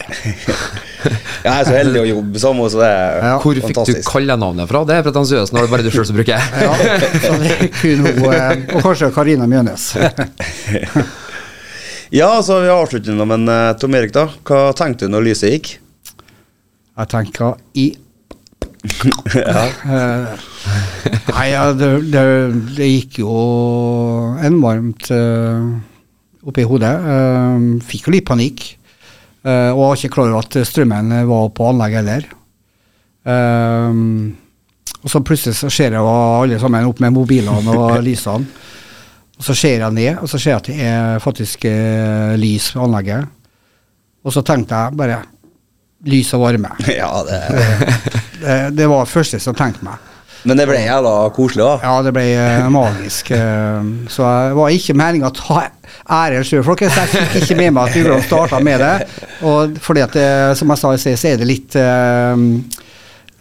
Jeg er så heldig å jobbe sammen, så det er Ja. Hvor fikk du fantastisk. kallenavnet fra? Det er pretensiøst når det er bare du sjøl som bruker. Ja, så det er kun hun, eh, og kanskje Karina Mjønes. Ja, så vi avslutter nå, men eh, Tom Erik, da. Hva tenkte du når lyset gikk? Jeg tenker i ja. Nei, ja, det, det, det gikk jo enormt uh, oppi hodet. Uh, fikk jo litt panikk. Eh, og var ikke klar over at strømmen var på anlegg heller. Um, og så plutselig så ser jeg alle sammen opp med mobilene og lysene. Og så ser jeg ned, og så ser jeg at det er faktisk uh, lys på anlegget. Og så tenkte jeg bare lys og varme. ja, det Det, det var det første som tenkte meg. Men det ble jævla koselig, da. Ja, det ble uh, magisk. eh, så det var ikke meninga å ta æren sjøl, folkens. Jeg fikk ikke med meg at Ugland starta med det. Og fordi at, som jeg sa i sted, så er det litt eh,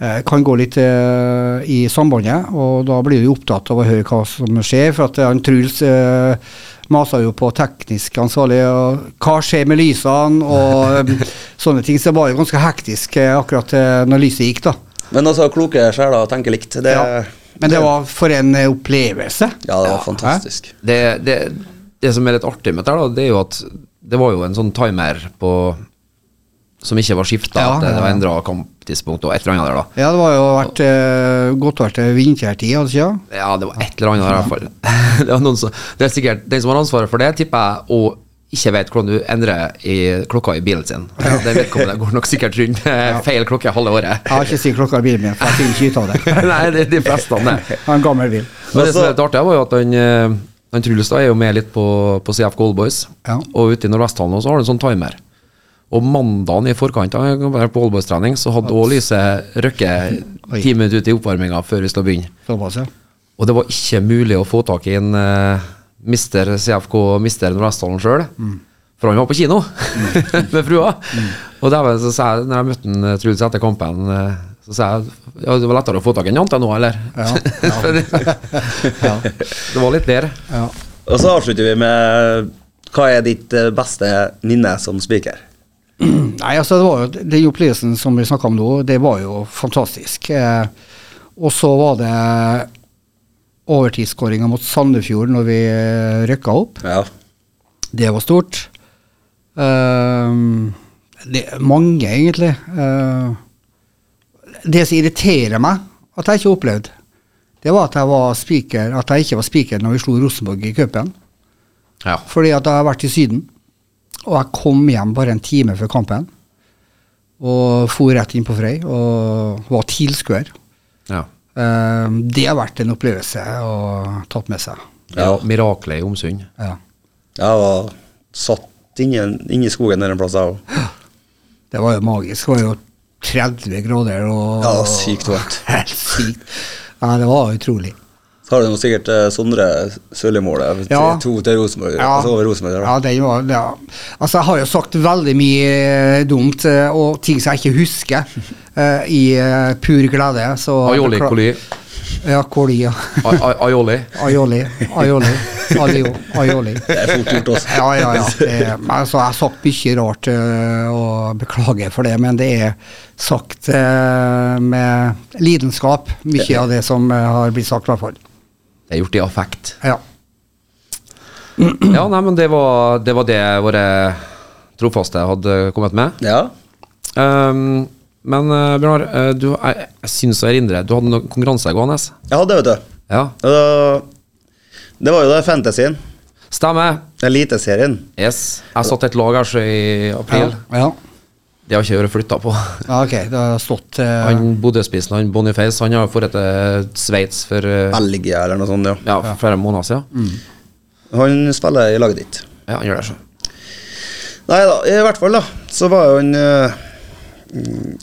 eh, Kan gå litt eh, i sambandet, og da blir du opptatt av å høre hva som skjer. For at han Truls uh, masa jo på teknisk ansvarlig, og hva skjer med lysene, og eh, sånne ting. Så det var jo ganske hektisk eh, akkurat eh, når lyset gikk, da. Men altså, kloke sjeler tenker likt. Det, Ja. Men det var for en eh, opplevelse. Ja, det var fantastisk. Det, det, det som er litt artig med dette, det er jo at det var jo en sånn timer på som ikke var skifta, Ja, det, det var ja. endra kamptidspunkt og et eller annet der, da. Ja, det var jo vært eh, godt vært eh, vintertid, hadde det? Ja, det var et eller annet der i hvert fall. det, var noen som, det er sikkert Den som har ansvaret for det, tipper jeg, og ikke vet hvordan du endrer i klokka i bilen sin. Det vedkommende går nok sikkert rundt ja. feil klokke halve året. Jeg har ikke sett klokka i bilen min, for jeg finner ikke ut av det. Nei, det er de fleste. Jeg har en gammel bil. Men det som er Altså- litt artig, var jo at han, eh, han Truls er jo med litt på, på CF Goldboys. Ja. Og ute i Nordvesthallen så har du en sånn timer. Og mandagen i forkant av på Goldboys-trening, så hadde også lyse røkket ti minutter ut i oppvarminga før vi skulle begynne. Såpass, ja. Og det var ikke mulig å få tak i en uh, mister CFK mister Nordvesthallen sjøl. For han var på kino med frua. Og der så sa jeg, når jeg møtte eh, Truls etter kampen, eh, så sa jeg ja, det var lettere å få tak i en jente nå, eller? Ja, ja. det var litt bedre. Ja. Og så avslutter vi med Hva er ditt eh, beste minne som spiker? Nei, altså, det var jo den opplevelsen som vi snakka om nå, det var jo fantastisk. Eh, og så var det overtidsskåringa mot Sandefjord når vi eh, rykka opp. Ja. Det var stort. Eh, det er mange, egentlig. Eh, det som irriterer meg, at jeg ikke har opplevd, det var at jeg var speaker, at jeg ikke var spiker når vi slo Rosenborg i cupen. Ja. Fordi at jeg har vært i Syden, og jeg kom hjem bare en time før kampen. Og for rett inn på Frøy, og var tilskuer. ja. Ehm, det har vært en opplevelse å ta tatt med seg. Ja. Miraklet i Omsund. Ja. Jeg var satt inne, i skogen der en plass, jeg òg. Det var jo magisk. Det var jo 30 grader og Ja, sykt varmt. Helt sykt. Ja, det var utrolig. Så har du sikkert eh, Sondre Sørli-målet. Ja. To til Rosenborg. Ja. Altså Rosenborg. Ja, den var, ja. Altså, jeg har jo sagt veldig mye eh, dumt, eh, og ting som jeg ikke husker, eh, i eh, pur glede. Så Aioli. Ja, Koli, ja. Ai- ai- Aioli. Aioli. Aioli. Alio. Aioli. Det er fort gjort også. Ja, ja, ja. Det, men altså, jeg har sagt mye rart, øh, og beklager for det, men det er sagt øh, med lidenskap, mye av det som øh, har blitt sagt, i hvert fall. Det er gjort i affekt. Ja. Ja, nei, men det var det, var det våre trofaste hadde kommet med. Ja. Um, men uh, Bjørnar, uh, du, jeg, jeg syns jeg erindrer du hadde noen konkurranse gående. Jeg hadde, vet du. Ja, Og Det var jo det fantasyen. stemmer. Eliteserien. Yes. Jeg satt et lag her så i april. ja. Det har ikke vært flytta på. Ja, ok, det har stått uh... Han Bodø-spissen, han Boniface, han har dratt til Sveits for uh, Belgia eller noe sånt, ja. ja, for flere måneder siden. Han spiller i laget ditt. Ja, han gjør det så. Nei da, i hvert fall, da. Så var jo han eh, mm,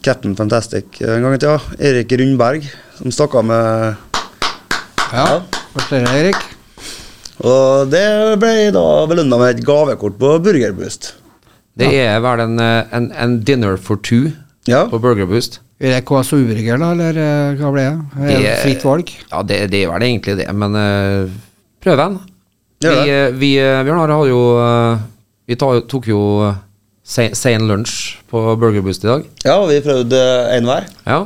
Captain Fantastic en gang i tida. Erik Rundberg, som stakk av med Ja. Gratulerer, Erik. Og det ble da belønna med et gavekort på Burgerboost. Det er vel en, en, en dinner for two Ja. på Burger Boost. Er det KSU-burger, da, eller eh, hva ble det? Er det fritt valg? Ja, det, det er vel egentlig det, men uh, prøv en. Vi, eh, vi Bjørnar har jo Vi tok jo sen, sen lunsj på Burger Boost i dag. Ja, vi prøvde én hver. Ja.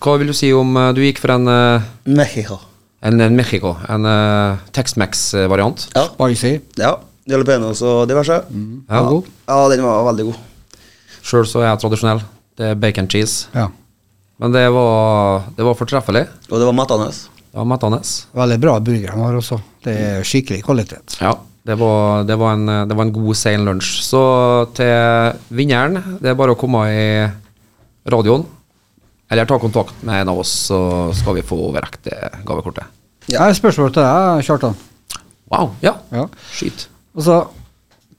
Hva vil du si om eh, Du gikk for en, eh, Mexico. en, en Mexico, en uh, Tex-Mex-variant? Ja. Spicy. ja. Jalapeños og diverse. Ja. god. Ja, den var veldig god. Sjøl så er jeg tradisjonell. Det er bacon cheese. Ja. Men det var, det var fortreffelig. Og det var mettende. Det var mettende. Veldig bra burger de har også. Det er skikkelig kvalitet. Ja, det var, det, var en, det var en god sein lunsj. Så til vinneren, det er bare å komme i radioen. Eller ta kontakt med en av oss, så skal vi få overrekt det gavekortet. Jeg har et spørsmål til deg, Kjartan. Wow, ja. Ja. Skyt. Altså,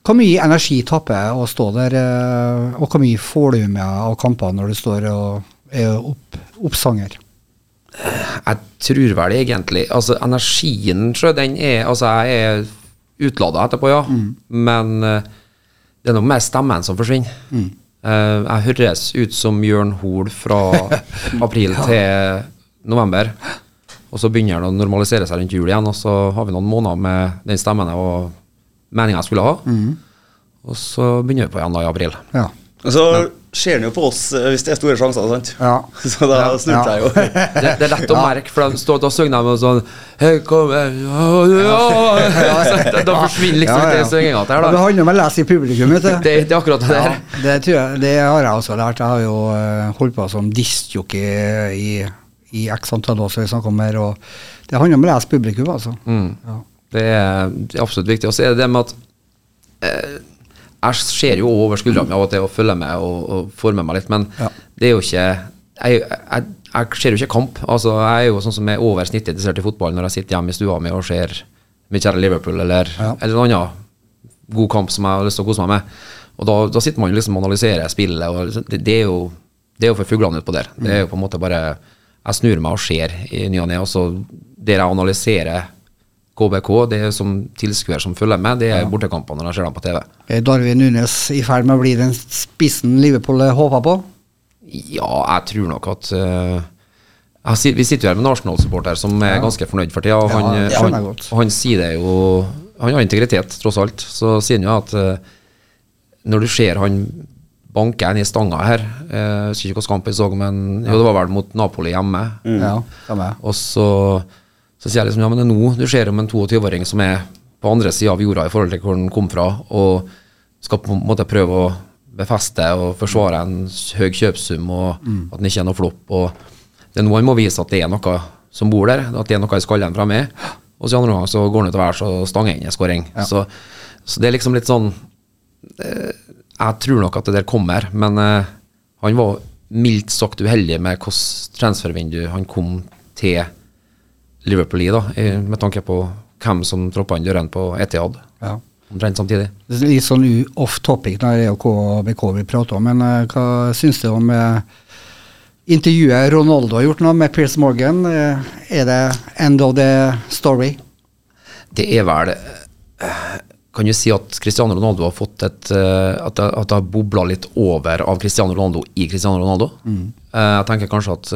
hvor mye energi tapper å stå der, eh, og hvor mye får du med av kampene når du står og er opp, oppsanger? Jeg tror vel egentlig Altså, energien, sjø, den er Altså, jeg er utlada etterpå, ja. Men eh, det er noe mer stemmen som forsvinner. Eh, jeg høres ut som Jørn Hoel fra april til november. Og så begynner den å normalisere seg rundt jul igjen, og så har vi noen måneder med den stemmen og meninga jeg skulle ha. Og så begynner vi på igjen da i april. Ja. Så ser han jo på oss eh, hvis det er store sjanser, sant? Ja. Så da Ja. jeg det jo. Det, det er lett å merke, for de står og synger med sånn Hei, kom her ja, ja. Så Da forsvinner liksom Ja, ja. det synginga til Det handler om å lese i publikum, vet du. Det, det er akkurat det Ja, der. det, tror jeg, det har jeg også lært. Jeg har jo eh, holdt på som diskjockey i, i x antall år, som vi snakker om her. Og det handler om å lese publikum, altså. Mm. Ja. Det det er absolutt viktig. Og så er det det med at eh, Jeg ser jo over skuldra mi av og til og følger med og, og får med meg litt, men Ja. det er jo ikke jeg, jeg, jeg ser jo ikke kamp. Altså, jeg er jo sånn som er over snittet interessert i fotball når jeg sitter hjemme i stua mi og ser mitt kjære Liverpool eller, Ja. eller en annen god kamp som jeg har lyst til å kose meg med. Og da, da sitter man liksom og analyserer spillet, og liksom, det, det, er jo, det er jo for fuglene utpå der. Det er jo på en måte bare Jeg snur meg og ser i ny og ne, og så der jeg analyserer KBK, det er som tilskuer som følger med, det er bortekampene når jeg ser dem på TV. Er Darwin Nunes i ferd med å bli den spissen Liverpool håper på? Ja, jeg tror nok at uh, jeg Vi sitter jo her med en Arsenal-supporter som er ganske fornøyd for tida. Og Ja, han, han, og han sier det jo Han har integritet, tross alt. Så sier han jo at uh, når du ser han banke en i stanga her eh, Jeg husker ikke hvilken kamp jeg så, men jo, det var vel mot Napoli hjemme. Ja. Og så, så sier jeg liksom ja, men det er nå du ser om en 22-åring som er på andre sida av jorda i forhold til hvor han kom fra, og skal på en måte prøve å befeste og forsvare en høy kjøpsum, og at den ikke er noe flopp. og Det er nå han må vise at det er noe som bor der, at det er noe i skallen fra meg. Og så i andre gang så går han ut til værs og stanger inn en skåring. Så, så det er liksom litt sånn eh, Jeg tror nok at det der kommer, men eh, han var mildt sagt uheldig med hvilket transfervindu han kom til Liverpool i, da, med tanke på hvem som troppa inn dørene på Etiad. Ja. Omtrent samtidig. Det er Litt sånn off topic når det er KBK vi prater om, men uh, hva syns du om uh, intervjuet Ronaldo har gjort nå med Piers Morgan? Uh, er det end of the story? Det er vel Kan du si at Cristiano Ronaldo har fått et At det, at det har bobla litt over av Cristiano Ronaldo i Cristiano Ronaldo? Eh, Jeg tenker kanskje at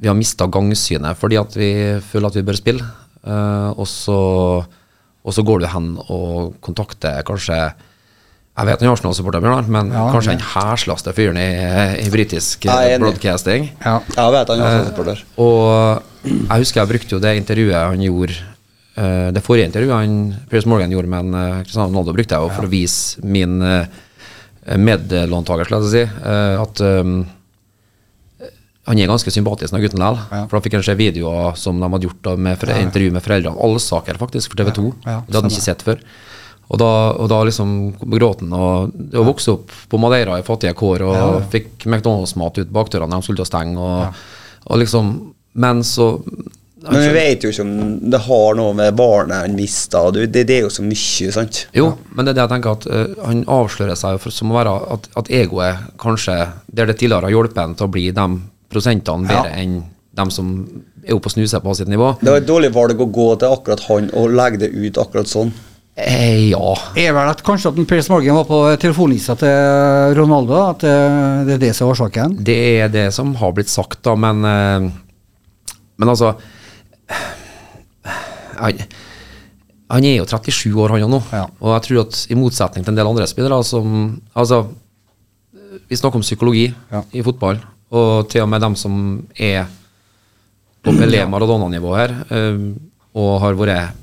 vi har mista gangsynet fordi at vi føler at vi bør spille. Uh, og, så, og så går du hen og kontakter kanskje Jeg vet han har Arsenal-supporter, Bjørnar, men Ja, kanskje den herslaste fyren i, i britisk eh, broadcasting. Ja. Jeg vet han er også supporter. Og jeg husker jeg brukte jo det intervjuet han gjorde uh, Det forrige intervjuet han Piers Morgan gjorde med en, eh, Cristiano Ronaldo, brukte jeg jo for å vise min uh, medlåntaker, skal jeg si, eh, at um, han er ganske sympatisk, den gutten likevel. Ja. For da fikk han se videoer som de hadde gjort da, med fore- intervju med foreldrene. Allsaker, faktisk, for TV 2. Ja, det hadde han ikke sett før. Og da, og da liksom gråten. Og det å vokse opp på Madeira i fattige kår og fikk McDonald's-mat ut bakdøra når de skulle til å stenge. Og, og liksom, men så Men vi vet jo ikke om det har noe med barnet han mista. Det, det er jo så mye, sant? Jo, men det er det jeg tenker at uh, han avslører seg for, som å være at, at egoet kanskje Der det tidligere har hjulpet ham til å bli de prosentene bedre enn dem som er oppe og snuser på sitt nivå. Det var et dårlig valg å gå til akkurat han og legge det ut akkurat sånn. Eh, ja. Er vel at kanskje at Per Morgan var på telefonlista til Ronaldo, at det, det er det som er årsaken? Det er det som har blitt sagt, da, men eh, Men altså han, han er jo 37 år, han òg nå. Ja. Og jeg tror at i motsetning til en del andre spillere som Altså, vi snakker om psykologi Ja. i fotball, og til og med dem som er på Pelé Maradona-nivå her, eh, og har vært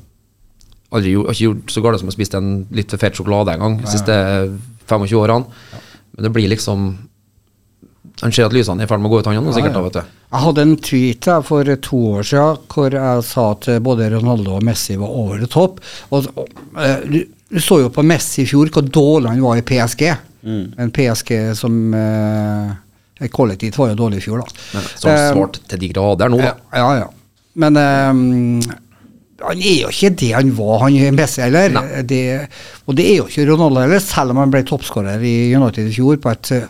aldri gjort, ikke gjort så galt som å spise en litt for fet sjokolade en gang de siste 25 årene. Men det blir liksom Han ser at lysene er i ferd med å gå ut, han nå, sikkert. da, vet du. Jeg hadde en tweet jeg, for to år siden hvor jeg sa at både Ronaldo og Messi var over det topp. Og, og, eh, du, du så jo på Messi i fjor hvor dårlig han var i PSG. En PSG som eh, kollektivt var jo dårlig i fjor, da. Men Som Eh, svart til de grader nå, da. Ja, ja. ja. Men eh, han er jo ikke det han var, han er Messi heller. Det, og det er jo ikke Ronaldo heller, selv om han ble toppskårer i United i fjor på et eh,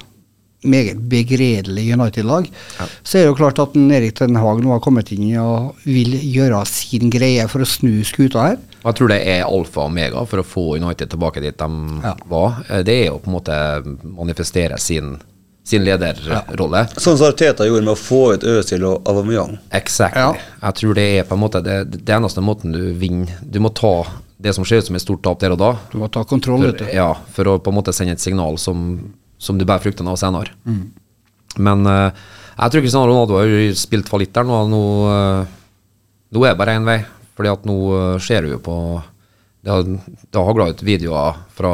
meget begredelig United-lag. Så er det jo klart at Erik Den Haag nå har kommet inn og vil gjøre sin greie for å snu skuta her. Jeg tror det er alfa og omega for å få United tilbake dit de Ja. var. Eh, Det er jo på en måte manifestere sin, sin lederrolle. Sånn som Arteta gjorde med å få ut Øzil og Aubameyang. Exactly. Ja. Jeg tror det er på en måte det, det eneste måten du vinner Du må ta det som ser ut som et stort tap der og da, Du må ta kontroll, vet for, du. ja, for å på en måte sende et signal som, som du bærer fruktene av senere. Men uh, jeg tror Cristiano Ronaldo har spilt fallitt der nå. Nå, uh, nå er det bare én vei. Fordi at nå uh, ser du jo på Det har, det har hagla ut videoer fra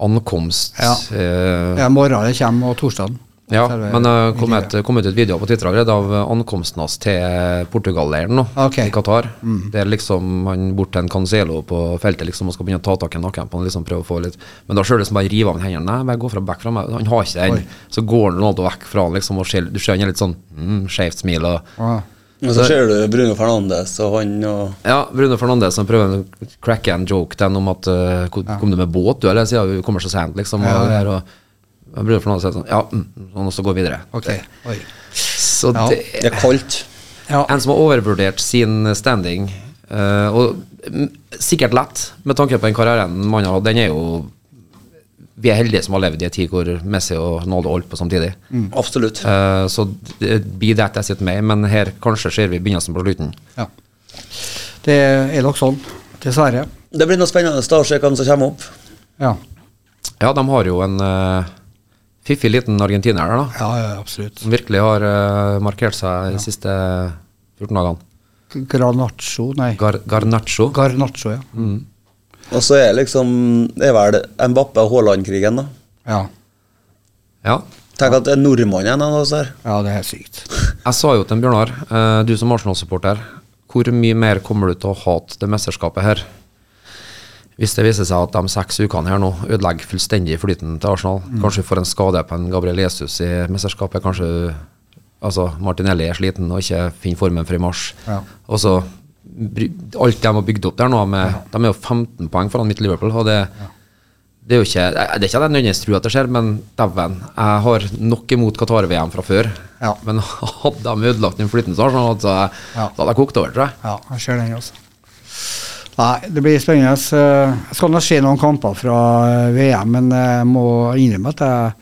ankomst Ja. eh, Ja, morgenen kommer, og torsdagen. ja, men det kom, et, kom ut et video på Twitter allerede av ankomsten hans til Portugal-leiren nå, Ok. i Qatar. Der liksom han bort til en Cancelo på feltet liksom, og skal begynne å ta tak i nakken på liksom prøve å få litt Men da ser du liksom bare rive av han hendene. Nei, bare gå fra back fra meg. Han har ikke den. Så går han Ronaldo vekk fra han, liksom, og ser, du ser han er litt sånn mm, skjevt smil. Og, Ja. Og så ser du Bruno Fernandes og han og ja, Bruno Fernandes som prøver å cracke en joke til om at uh, kom, du med båt, du, eller? Siden du kommer så sent, liksom. Og, Ja, ja. og, og Bruno Fernandes sier sånn Ja, mm, og så går vi videre. Ok. Oi. Så Ja. det Det er kaldt. Ja. En som har overvurdert sin standing, uh, og mm, sikkert lett, med tanke på den karrieren mannen har hatt, den er jo Vi er heldige som har levd i en tid hvor Messi og Ronaldo holdt på samtidig. Absolutt. Uh, så det blir that as it may, men her kanskje ser vi begynnelsen på slutten. ja. Det er nok sånn, dessverre. Det blir noe spennende da, å se hvem som kommer opp. Ja. Ja, de har jo en uh, fiffig liten argentiner der, da. Ja, ja, absolutt. Som virkelig har uh, markert seg de siste 14 dagene. Granaccio, nei. Gar Garnaccio. Garnaccio, ja. Og så er liksom Det er vel Mbappe og Haaland-krigen, da. ja. Ja. Tenk at det er nordmannen av oss her. Ja, det er helt sykt. Jeg sa jo til Bjørnar, eh, du som Arsenal-supporter, hvor mye mer kommer du til å hate det mesterskapet her? Hvis det viser seg at de seks ukene her nå ødelegger fullstendig flyten til Arsenal, kanskje får en skade på en Gabriel Jesus i mesterskapet, kanskje altså Martinelli er sliten og ikke finner formen for i mars. Ja. Og så alt de har bygd opp der nå, med, de er jo 15 poeng foran mitt Liverpool. og det det er jo ikke Det er ikke at jeg nødvendigvis tror at det skjer, men dæven, jeg har nok imot Qatar-VM fra før. Ja. Men hadde de ødelagt den flyten, så hadde jeg, Ja. så hadde jeg kokt over, tror jeg. Ja, jeg ser den også. Nei, det blir spennende. Eh, Jeg skal nå se noen kamper fra eh, VM, men jeg må innrømme at jeg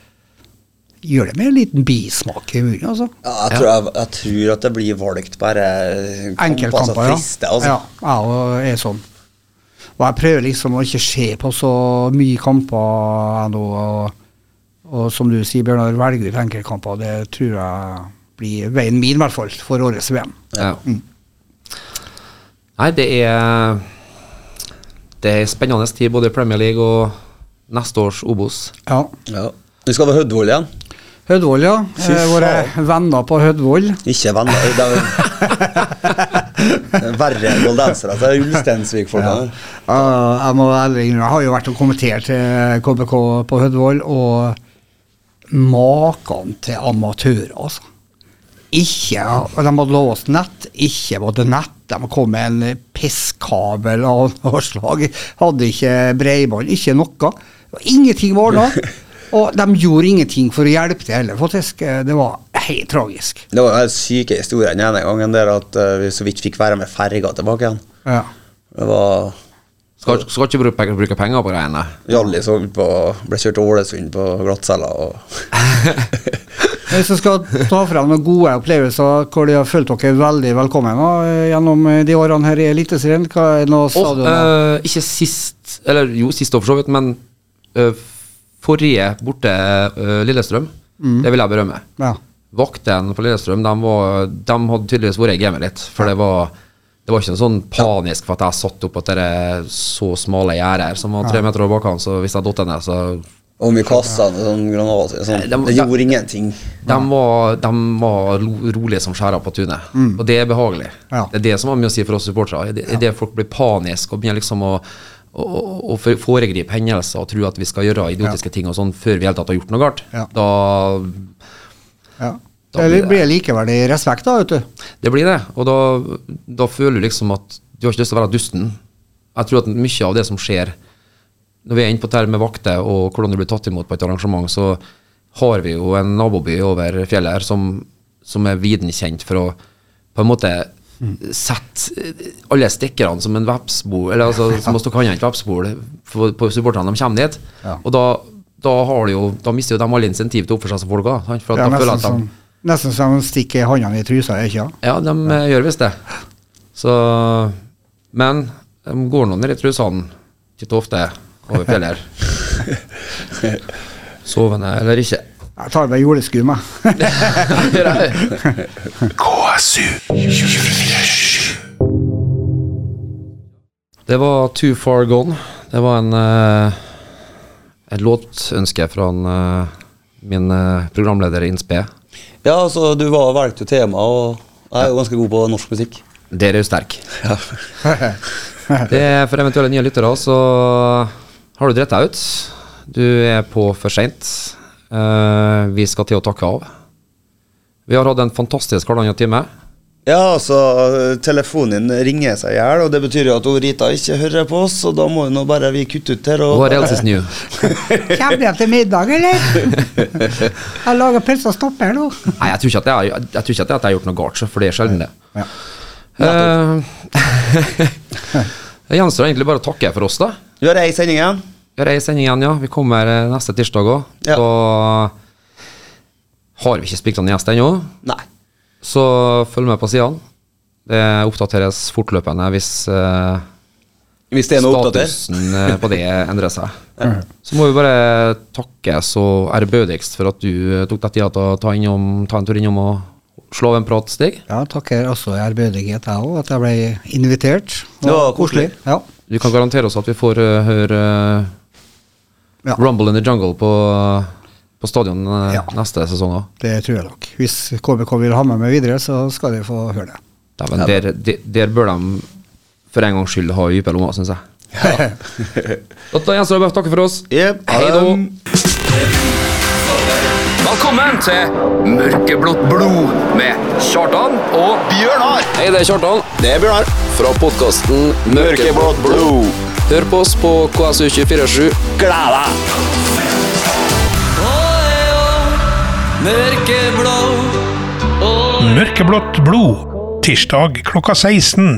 gjør det med en liten bismak i munnen, altså. Ja, jeg, tror, jeg, jeg tror at det blir valgt bare Enkeltkamper, altså, ja. altså. Ja, jeg òg er sånn. Og jeg prøver liksom å ikke se på så mye kamper ennå. Og, og som du sier, Bjørnar, velger ut enkeltkamper. Det tror jeg blir veien min, i hvert fall, for årets VM. Ja. Nei, det er Det er spennende tid både i Premier League og neste års Obos. Ja. Ja. Vi skal til Hødvoll igjen. Hødvoll, ja. Fy Eh, Våre venner på Hødvoll. Ikke venner. Det er verre enn goldensere. Det er Ulsteinsvik-folkene. Ja, jeg må ærlig innrømme, jeg har jo vært og kommentert eh, KBK på Hødvoll, og maken til amatører, altså. ikke De hadde låst nett, ikke var det nett. De kom med en pisskabel av noe slag. Hadde ikke bredbånd, ikke noe. Ingenting var ordna. Og de gjorde ingenting for å hjelpe til heller, faktisk. Det var helt tragisk. Det var den helt syke historien den ene gangen der at eh, vi så vidt fikk være med ferga tilbake igjen. Ja. Det var Skal, skal ikke bruke, bruke penger på greiene. Hjallis holdt på ble kjørt til Ålesund på glattcella og Hvis du skal ta frem noen gode opplevelser hvor de har følt dere veldig velkommen da, gjennom de årene her i Eliteserien, hva er noe stadion? eh, ikke sist Eller jo, sist år for så vidt, men eh, forrige borte uh, Lillestrøm, det vil jeg berømme. ja. Vaktene på Lillestrøm de, var, de hadde tydeligvis vært i gamet litt. For det var det var ikke noe sånn panisk for at jeg satt opp at det så smale gjerder som var tre meter over bakhånd, så hvis jeg datt ned, så Om vi kasta sånn granat sånn, de- Det gjorde ingenting. De var, de var rolige som skjæra på tunet, og det er behagelig. Ja. Det er det som har mye å si for oss supportere. Det ja. det folk blir paniske og begynner liksom å, å, foregripe hendelser og tro at vi skal gjøre idiotiske ting og sånn før vi helt tatt har gjort noe galt. Ja. Da ja. Da blir det- blir likeverdig respekt, da, vet du. Det blir det, og da, da føler du liksom at du har ikke lyst til å være dusten. Jeg tror at mye av det som skjer når vi er inne på dette med vakter og hvordan du blir tatt imot på et arrangement, så har vi jo en naboby over fjellet her som, som er viden kjent for å på en måte sette alle stikkerne som en vepsbol, eller altså som å stikke kan i et vepsbol på supporterne de kommer dit. Ja. Og da, da, har de jo, da mister jo de alle insentiv til å oppføre seg som folk òg. Ja, nesten, som, nesten som de stikker håndene i trusa, ikke sant? ja, de ja. gjør visst det. Så Men de går nå ned i trusene ikke ofte over fjellet her. Sovende eller ikke. Jeg tar meg juleskum, jeg. KSU Det var Too Far Gone. Det var en uh, et låtønske fra en, uh, min uh, programleder Innspe. Ja, altså, du var valgt jo tema, og jeg er jo ganske god på norsk musikk. Der er jo sterk. Det er For eventuelle nye lyttere så har du dritt deg ut. Du er på for seint. Eh, vi skal til å takke av. Vi har hatt en fantastisk halvannen time. Ja, altså, telefonen din ringer seg i hjel, og det betyr jo at hun Rita ikke hører på oss, og da må jo nå bare vi kutte ut her. Og What else is new? Kommer dere til middag, eller? Jeg lager pølse og stopper nå. Nei, jeg tror ikke at jeg, jeg, tror ikke at jeg har gjort noe galt, for det er sjelden det. Ja. Eh, Det gjenstår egentlig bare å takke for oss, da. Vi har ei sending igjen. Vi har ei sending igjen, ja. Vi kommer eh, neste tirsdag òg. Ja. Så har vi ikke spikra en gjest ennå, Nei. så følg med på sidene. Det oppdateres fortløpende hvis uh, Hvis det er noe statusen eh, på det endrer seg. Så må vi bare takke så ærbødigst for at du tok deg tida til å ta, innom, ta en tur innom og slå av en prat, Stig. Ja, takker også i ærbødighet, jeg òg, at jeg ble invitert. Det var koselig. Ja. Du kan garantere oss at vi får uh, høre eh, Ja. Rumble in the Jungle på, på stadion eh, Ja. neste sesong òg. Det tror jeg nok. Hvis KBK vil ha med meg videre, så skal de få høre det. Dæven, der, der, der bør de for en gangs skyld ha dype lommer, syns jeg. Ja. da gjenstår det bare å takke for oss. Yep. Hei da. Velkommen til Mørkeblått blod med Kjartan og Bjørnar! Hei, det er Kjartan Det er Bjørnar. fra podkasten Mørkeblått blod. Hør på oss på KSU247. Gled deg! Mørkeblått blod. Tirsdag klokka 16.